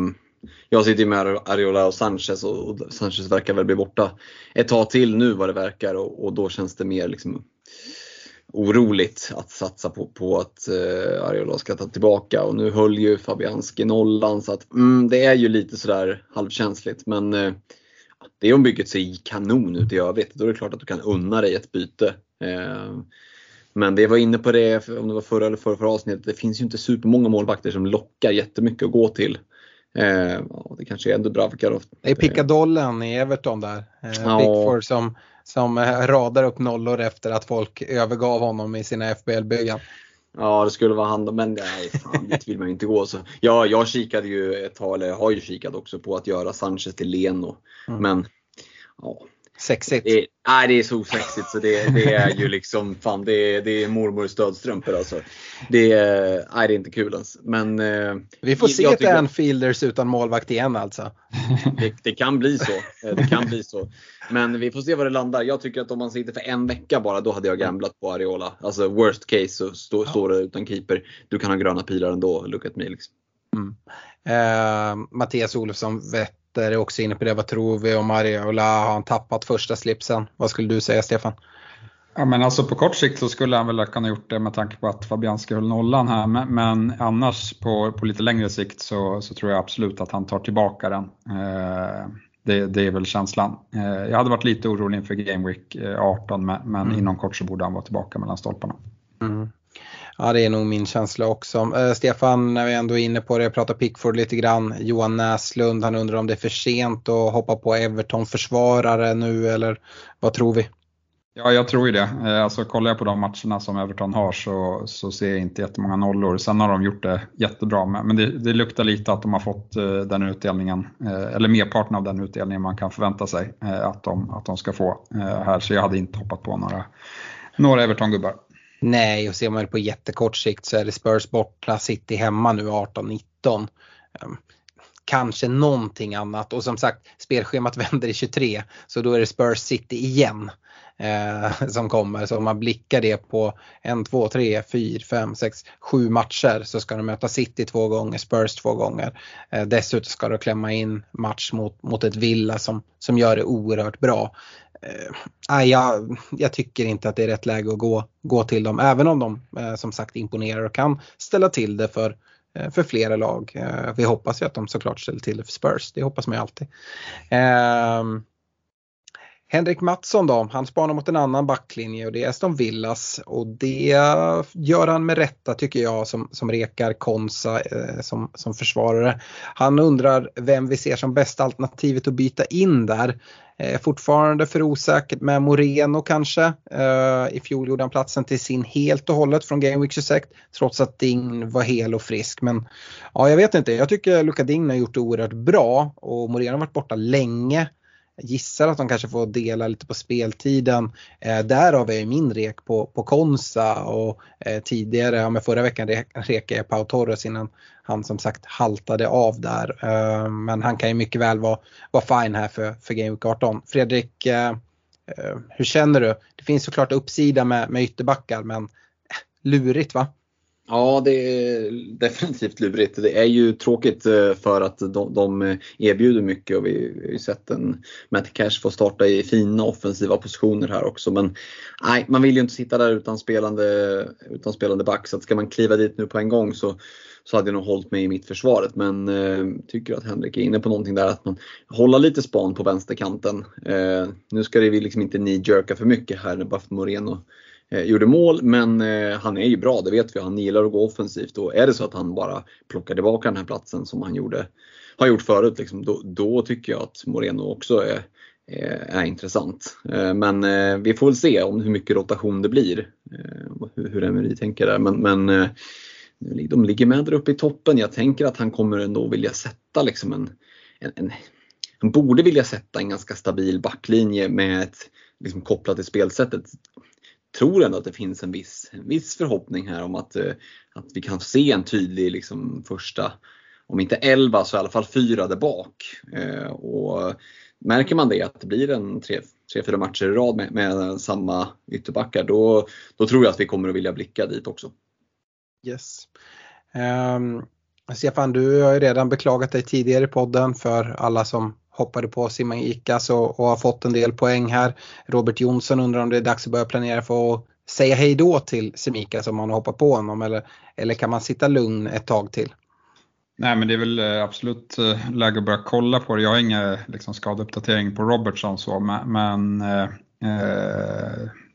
jag sitter ju med Ariola och Sanchez och Sanchez verkar väl bli borta ett tag till nu vad det verkar och, och då känns det mer liksom oroligt att satsa på, på att eh, Ariola ska ta tillbaka och nu höll ju Fabianski nollan så att mm, det är ju lite sådär halvkänsligt men eh, det är om bygget ser kanon ut i övrigt. Då är det klart att du kan unna dig ett byte. Eh, men vi var inne på det, om det var förra eller förra, förra avsnittet, det finns ju inte supermånga målvakter som lockar jättemycket att gå till. Eh, det kanske är Dubravka Det är pickadollen i Everton där. Eh, ja. Pickford som, som eh, radar upp nollor efter att folk övergav honom i sina FBL-byggen. Ja, det skulle vara han men nej, fan, dit vill man inte gå. Så, ja, jag kikade ju ett tag, eller har ju kikat också på att göra Sanchez till Leno. Mm. Men ja, Sexigt. Det, nej, det är så osexigt så det, det är ju [laughs] liksom fan det är, det är mormors stödstrumpor alltså. Det är, nej, det är inte kul ens. Men, eh, Vi får se ett Anfielders utan målvakt igen alltså. det, det kan bli så. [laughs] Det kan bli så. Men vi får se var det landar. Jag tycker att om man sitter för en vecka bara, då hade jag gamblat på Areola. Alltså worst case så stå, står det utan keeper. Du kan ha gröna pilar ändå, look at me. Liksom. Eh, Mattias Olofsson är också inne på det. Vad tror vi om Ariola? Har han tappat första slipsen? Vad skulle du säga Stefan? Ja, men alltså på kort sikt så skulle han väl kunna gjort det med tanke på att Fabianski höll nollan här. Men, men annars på, på lite längre sikt så, så tror jag absolut att han tar tillbaka den. Eh, det, det är väl känslan. Eh, jag hade varit lite orolig inför Game Week eh, 18 men, men inom kort så borde han vara tillbaka mellan stolparna. Ja det är nog min känsla också. Eh, Stefan, när vi ändå är inne på det, jag pratar Pickford lite grann. Johan Näslund, han undrar om det är för sent att hoppa på Everton-försvarare nu eller vad tror vi? Ja, jag tror ju det. Eh, Alltså, kollar jag på de matcherna som Everton har så, så ser jag inte jättemånga nollor. Sen har de gjort det jättebra, men men det, det luktar lite att de har fått eh, den utdelningen, eh, eller merparten av den utdelningen man kan förvänta sig eh, att de, att de ska få eh, här. Så jag hade inte hoppat på några, några Everton-gubbar. Nej, och ser man det på jättekort sikt så är det Spurs borta, City hemma nu 18-19. Ehm, kanske någonting annat och som sagt spelschemat [laughs] vänder i 23 så då är det Spurs City igen eh, [laughs] som kommer. Så om man blickar det på en, två, tre, fyra, fem, sex, sju matcher så ska de möta City två gånger, Spurs två gånger. Eh, dessutom ska de klämma in match mot, mot ett Villa som, som gör det oerhört bra. Eh, jag, jag tycker inte att det är rätt läge att gå, gå till dem, även om de eh, som sagt imponerar och kan ställa till det för, eh, för flera lag. Eh, vi hoppas ju att de såklart ställer till det för Spurs, det hoppas man ju alltid. Ehm, Henrik Mattsson då, han spanar mot en annan backlinje och det är Aston Villas och det gör han med rätta tycker jag som, som rekar Konsa eh, som, som försvarare. Han undrar vem vi ser som bästa alternativet att byta in där. Eh, fortfarande för osäkert med Moreno kanske. Eh, I fjol gjorde han platsen till sin helt och hållet från Game Week 26 trots att Ding var hel och frisk. Men ja, jag vet inte, jag tycker Luka Ding har gjort det oerhört bra och Moreno har varit borta länge. Gissar att de kanske får dela lite på speltiden. Eh, därav är min rek på, på Konsa och eh, tidigare, ja, men förra veckan re, rekade jag Pau Torres innan han som sagt haltade av där. Eh, men han kan ju mycket väl vara, vara fine här för, för Game Week 18. Fredrik, eh, eh, hur känner du? Det finns såklart uppsida med, med ytterbackar men eh, lurigt va? Ja, det är definitivt lurigt. Det är ju tråkigt eh, för att de, de eh, erbjuder mycket och vi har ju sett en Matt Cash få starta i fina offensiva positioner här också. Men nej, man vill ju inte sitta där utan spelande, utan spelande back. Så att ska man kliva dit nu på en gång så, så hade jag nog hållit mig i mitt försvaret. Men eh, tycker att Henrik är inne på någonting där att man håller lite span på vänsterkanten. Eh, nu ska det vi liksom inte ni jerka för mycket här när Buff Moreno Eh, gjorde mål men eh, han är ju bra, det vet vi. Han gillar att gå offensivt och är det så att han bara plockar tillbaka den här platsen som han gjorde, har gjort förut, liksom, då, då tycker jag att Moreno också är, eh, är, intressant. Men vi får väl se om hur mycket rotation det blir. Hur, Emery tänker där. Men, men de ligger med där uppe i toppen. Jag tänker att han kommer ändå vilja sätta liksom en, en, en han borde vilja sätta en ganska stabil backlinje med ett, liksom kopplat till spelsättet tror ändå att det finns en viss, en viss förhoppning här om att, eh, att vi kan se en tydlig liksom, första, om inte 11 så i alla fall fyra där bak. Eh, och märker man det att det blir en tre, tre fyra matcher i rad med, med samma ytterbackar då, då tror jag att vi kommer att vilja blicka dit också. Yes. Um, Stefan, du har ju redan beklagat dig tidigare i podden för alla som hoppade på Simon Ikas och, och har fått en del poäng här. Robert Jonsson undrar om det är dags att börja planera för att säga hej då till Semikas om man har hoppat på honom eller, eller kan man sitta lugn ett tag till? Nej men det är väl eh, absolut eh, läge att börja kolla på det. Jag har ingen liksom, skadeuppdatering på Robertson så men, men eh,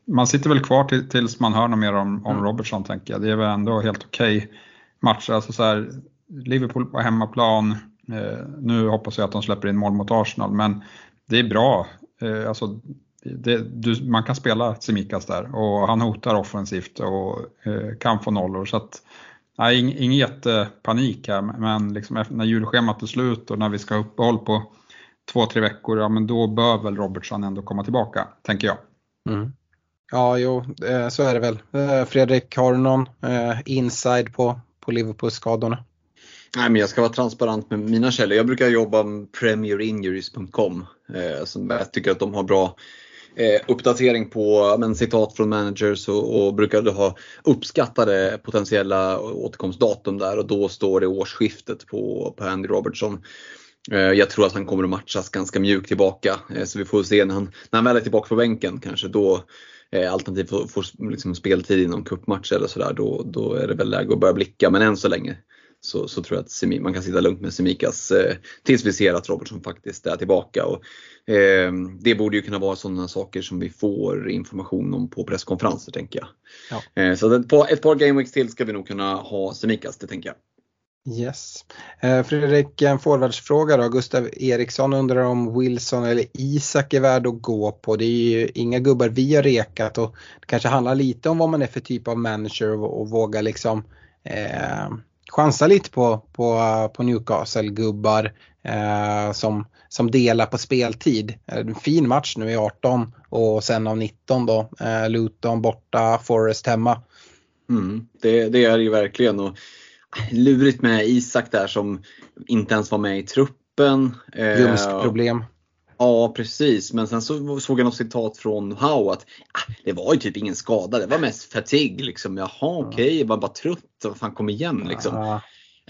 man sitter väl kvar till, tills man hör något mer om, om Mm. Robertson tänker jag. Det är väl ändå helt okej match. Alltså, så här, Liverpool på hemmaplan. Eh, nu hoppas jag att de släpper in mål mot Arsenal men det är bra. Eh, alltså, det, du, man kan spela Semikas där och han hotar offensivt och eh, kan få nollor. Så att, nej, ing, ingen jättepanik här men liksom när julschemat är slut och när vi ska ha uppehåll på två, tre veckor, ja men då bör väl Robertson ändå komma tillbaka, tänker jag. Mm. Ja, jo, så är det väl. Fredrik, har du någon inside på, på Liverpool-skadorna? Nej, men jag ska vara transparent med mina källor. Jag brukar jobba med premierinjuries.com. Eh, som jag tycker att de har bra eh, uppdatering på men, citat från managers och, och brukar ha uppskattade potentiella återkomstdatum där och då står det årsskiftet på, på Andy Robertson. Eh, jag tror att han kommer att matchas ganska mjukt tillbaka eh, så vi får se när han, när han väl är tillbaka på bänken kanske då eh, alternativt får, får liksom speltid i någon cupmatch eller sådär då, då är det väl läge att börja blicka men än så länge så, så tror jag att man kan sitta lugnt med Semikas eh, tills vi ser att Robertson faktiskt är tillbaka. Och, eh, det borde ju kunna vara sådana saker som vi får information om på presskonferenser tänker jag. Ja. Eh, så ett par, ett par gameweeks till ska vi nog kunna ha Semikas, det tänker jag. Yes. Eh, Fredrik, en forwardsfråga då. Gustav Eriksson undrar om Wilson eller Isak är värd att gå på. Det är ju inga gubbar vi har rekat och det kanske handlar lite om vad man är för typ av manager och, och våga liksom eh, chansa lite på, på, på Newcastle-gubbar eh, som, som delar på speltid. En fin match nu i 18 och sen av 19 då. Eh, Luton borta, Forest hemma. Mm, det, det är det ju verkligen. Och lurigt med Isak där som inte ens var med i truppen. Eh, Ljumskproblem. Ja precis, men sen så såg jag något citat från How att ah, det var ju typ ingen skada, det var mest fatigue liksom. Jaha okej, okay, var bara trött, vad fan kom igen liksom. Ja.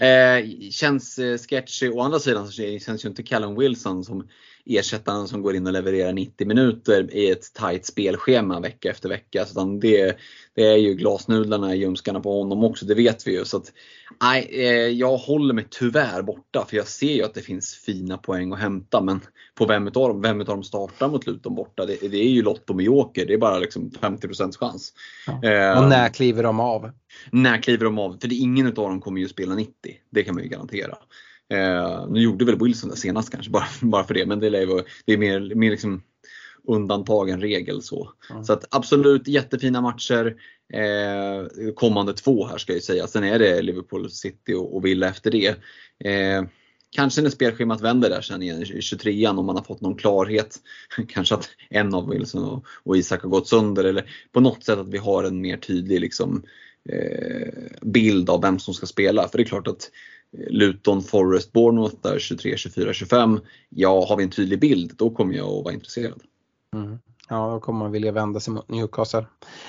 Eh, känns eh, sketchy. Å andra sidan så känns ju inte Callum Wilson som ersättaren som går in och levererar 90 minuter i ett tight spelschema vecka efter vecka. Så det, det är ju glasnudlarna i ljumskarna på honom också, det vet vi ju. Så att, nej, eh, jag håller mig tyvärr borta för jag ser ju att det finns fina poäng att hämta. Men på vem utav dem, vem utav dem startar mot Luton borta? Det, det är ju Lotto med Joker, det är bara liksom 50 chans. Ja. Eh, och när kliver de av? När kliver de av? För det, ingen utav dem kommer ju spela 90, det kan man ju garantera. Eh, nu gjorde väl Wilson det senast kanske, [laughs] bara, bara för det, men det är, det är mer, mer liksom undantag än regel. Så, mm. så att absolut jättefina matcher. Eh, kommande två här ska jag säga. Sen är det Liverpool City och, och Villa efter det. Eh, kanske när spelschemat vänder där sen igen i 23an om man har fått någon klarhet. [laughs] Kanske att en av Wilson och, och Isak har gått sönder eller på något sätt att vi har en mer tydlig liksom, eh, bild av vem som ska spela. För det är klart att Luton, Forest, Bournemouth där 23, 24, 25. Ja, har vi en tydlig bild då kommer jag att vara intresserad. Mm. Ja, då kommer man vilja vända sig mot Newcastle.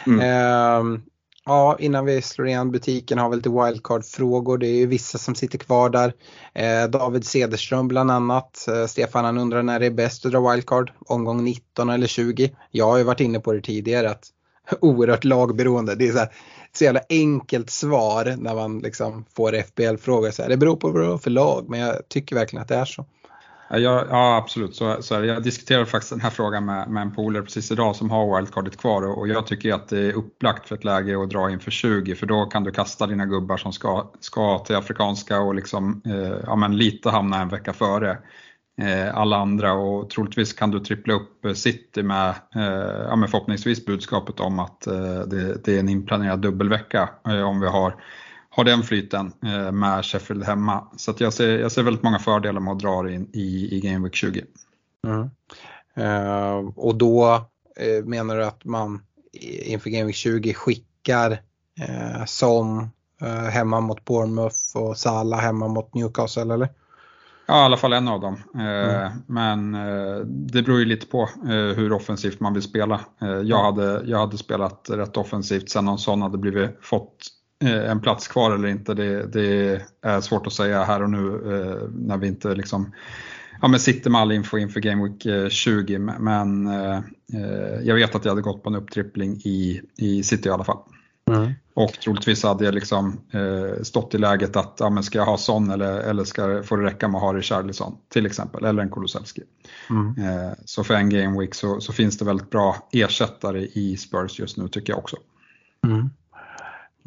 Mm. Eh, ja, innan vi slår igen butiken har vi lite wildcard-frågor. Det är ju vissa som sitter kvar där. Eh, David Cederström bland annat. Eh, Stefan han undrar när det är bäst att dra wildcard. Omgång 19 eller 20. Jag har ju varit inne på det tidigare att [laughs] oerhört lagberoende. Det är så, här, så jävla enkelt svar när man liksom får FBL-frågor. Det beror på vad du har för lag men jag tycker verkligen att det är så. Ja, ja absolut, så, så. Jag diskuterade faktiskt den här frågan med, med en polare precis idag som har wildcardet kvar och jag tycker att det är upplagt för ett läge att dra in för 20 för då kan du kasta dina gubbar som ska, ska till Afrikanska och liksom, eh, ja, men lite hamna en vecka före eh, Eh, alla andra och troligtvis kan du trippla upp eh, City med, eh, ja, med förhoppningsvis budskapet om att det, det, är en inplanerad dubbelvecka om vi har har den flyten med Sheffield hemma. Så jag, ser, jag ser väldigt många fördelar med att dra det in i, i Game Week 20. Mm. Uh, och då uh, menar du att man inför Game Week 20 skickar uh, som hemma mot Bournemouth och Salah hemma mot Newcastle eller? Ja, i alla fall en av dem. Mm. Men det beror ju lite på hur offensivt man vill spela. Jag hade, jag hade spelat rätt offensivt sen någon sån hade blivit, fått Eh, en plats kvar eller inte, det, det, är svårt att säga här och nu eh, när vi inte liksom ja, men sitter med all info inför Game Week 20 eh, men eh, jag vet att jag hade gått på en upptrippling i, i City i alla fall. Mm. Och troligtvis hade jag liksom, eh, stått i läget att ja, men ska jag ha Son eller, eller ska, får det räcka med att ha Richarlison till exempel, eller en Kulusevski. Mm. Eh, så för en Game Week så, så, finns det väldigt bra ersättare i Spurs just nu tycker jag också. Mm.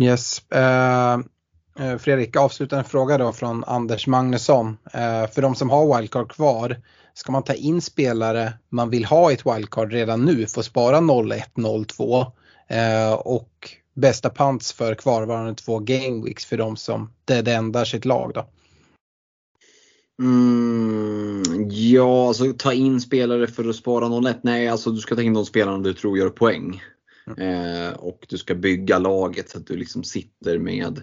Yes. Uh, Fredrik, avslutande fråga då från Anders Magnusson. Uh, för de som har wildcard kvar, ska man ta in spelare man vill ha i ett wildcard redan nu för att spara 0102 uh, och bästa pants för kvarvarande två game weeks för de som det ändar sitt lag då? Mm, Ja, alltså ta in spelare för att spara 0-1. Nej, alltså du ska ta in de spelarna du tror gör poäng. Mm. Eh, och du ska bygga laget så att du liksom sitter med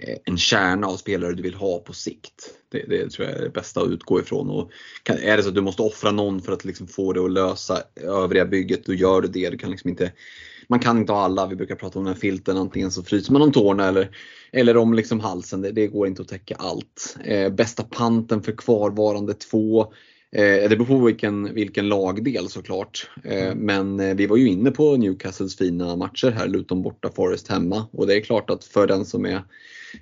eh, en kärna av spelare du vill ha på sikt. Det, det tror jag är det bästa att utgå ifrån. Och kan, är det så att du måste offra någon för att liksom få det att lösa övriga bygget, då gör du det. Du kan liksom inte, man kan inte ha alla. Vi brukar prata om den här filten. Antingen så fryser man om tårna eller, eller om liksom halsen. Det, det går inte att täcka allt. Eh, bästa panten för kvarvarande två. Eh, det beror på vilken, vilken lagdel såklart. Eh, mm. Men eh, vi var ju inne på Newcastles fina matcher här, Luton borta, Forest hemma. Och det är klart att för den som är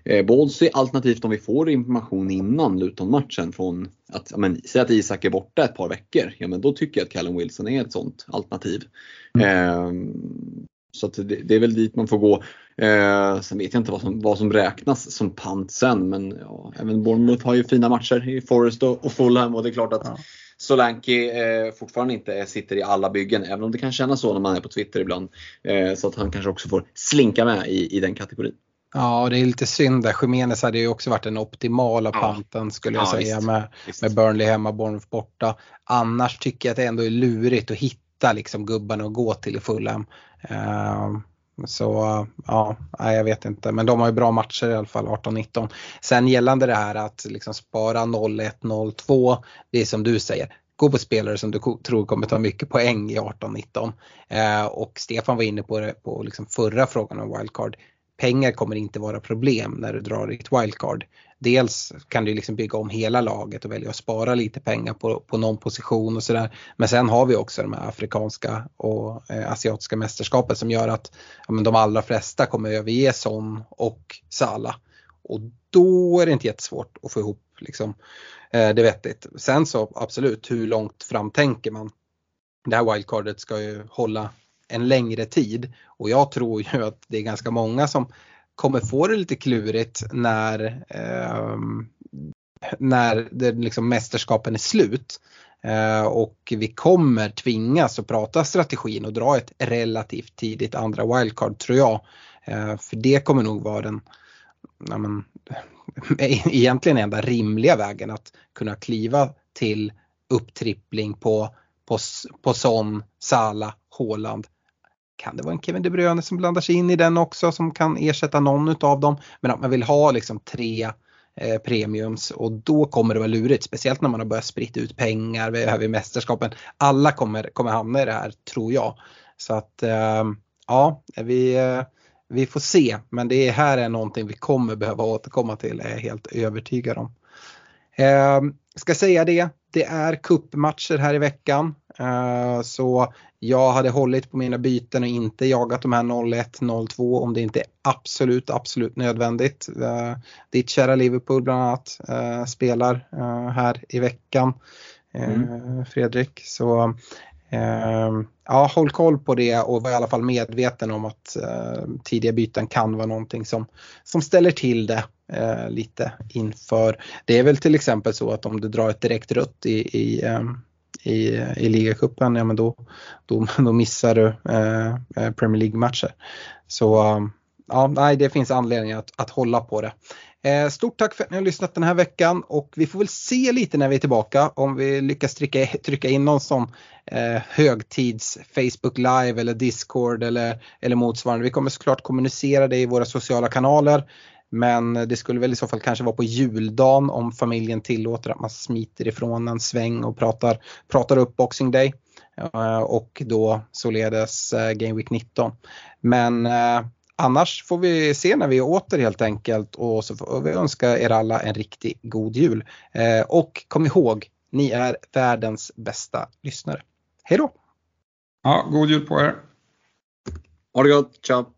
eh, Ballsy, alternativt om vi får information innan Luton-matchen från att, men, säg att Isak är borta ett par veckor, ja men då tycker jag att Callum Wilson är ett sånt alternativ. Mm. Eh, så det, det, är väl dit man får gå. Eh, sen vet jag inte vad som, vad som räknas som pant sen men ja, även Bournemouth har ju fina matcher i Forest och, och Fulham och det är klart att ja. Solanke eh, fortfarande inte sitter i alla byggen, även om det kan kännas så när man är på Twitter ibland. Eh, så att han kanske också får slinka med i, i den kategorin. Ja, det är lite synd där. Jiménez hade ju också varit den optimala ja. panten skulle jag ja, säga visst. med, visst. med Burnley hemma, Bournemouth borta. Annars tycker jag att det ändå är lurigt att hitta liksom gubbarna att gå till i Fulham. Uh, så ja, jag vet inte. Men de har ju bra matcher i alla fall, 18-19. Sen gällande det här att liksom spara 0-1, 0-2. Det är som du säger, gå på spelare som du tror kommer ta mycket poäng i 18-19. Eh, och Stefan var inne på det på liksom förra frågan om wildcard pengar kommer inte vara problem när du drar ditt wildcard. Dels kan du liksom bygga om hela laget och välja att spara lite pengar på, på någon position och sådär. Men sen har vi också de här afrikanska och eh, asiatiska mästerskapen som gör att ja, men de allra flesta kommer överge Son och Sala. Och då är det inte jättesvårt att få ihop liksom, eh, det vettigt. Sen så absolut, hur långt fram tänker man? Det här wildcardet ska ju hålla en längre tid. Och jag tror ju att det är ganska många som kommer få det lite klurigt när, eh, när det, liksom mästerskapen är slut. Eh, och vi kommer tvingas att prata strategin och dra ett relativt tidigt andra wildcard tror jag. Eh, för det kommer nog vara den ja, men, [laughs] egentligen enda rimliga vägen att kunna kliva till upptrippling på, på, på Son, Sala, Håland kan det vara en Kevin De Bruyne som blandar sig in i den också som kan ersätta någon utav dem. Men att man vill ha liksom tre eh, premiums och då kommer det vara lurigt. Speciellt när man har börjat sprida ut pengar vi här vid mästerskapen. Alla kommer, kommer hamna i det här tror jag. Så att eh, ja, vi, eh, vi får se. Men det här är någonting vi kommer behöva återkomma till är jag helt övertygad om. Ehm, Eh, ska säga det, det är kuppmatcher här i veckan. Eh, så jag hade hållit på mina byten och inte jagat de här 01, 02 om det inte är absolut, absolut nödvändigt. Uh, ditt kära Liverpool bland annat uh, spelar här i veckan, mm. Fredrik. Så Ehm, ja, håll koll på det och var i alla fall medveten om att ehm, tidiga byten kan vara någonting som, som ställer till det eh, lite inför. Det är väl till exempel så att om du drar ett direkt rött i, i ehm, i, i ligacupen, ja men då, då, [laughs] då missar du eh, eh Premier League-matcher. Så ja, nej, det finns anledning att, att hålla på det. Eh, stort tack för att ni har lyssnat den här veckan och vi får väl se lite när vi är tillbaka om vi lyckas trycka, trycka in någon sån eh, högtids Facebook live eller Discord eller, eller motsvarande. Vi kommer såklart kommunicera det i våra sociala kanaler. Men det skulle väl i så fall kanske vara på juldagen om familjen tillåter att man smiter ifrån en sväng och pratar, pratar upp Boxing Day. Eh, och då således eh, Game Week 19. Men eh, annars får vi se när vi är åter helt enkelt och så får vi önska er alla en riktigt god jul. Och kom ihåg, ni är världens bästa lyssnare. Hej då! Ja, god jul på er! Ha det gott, ciao!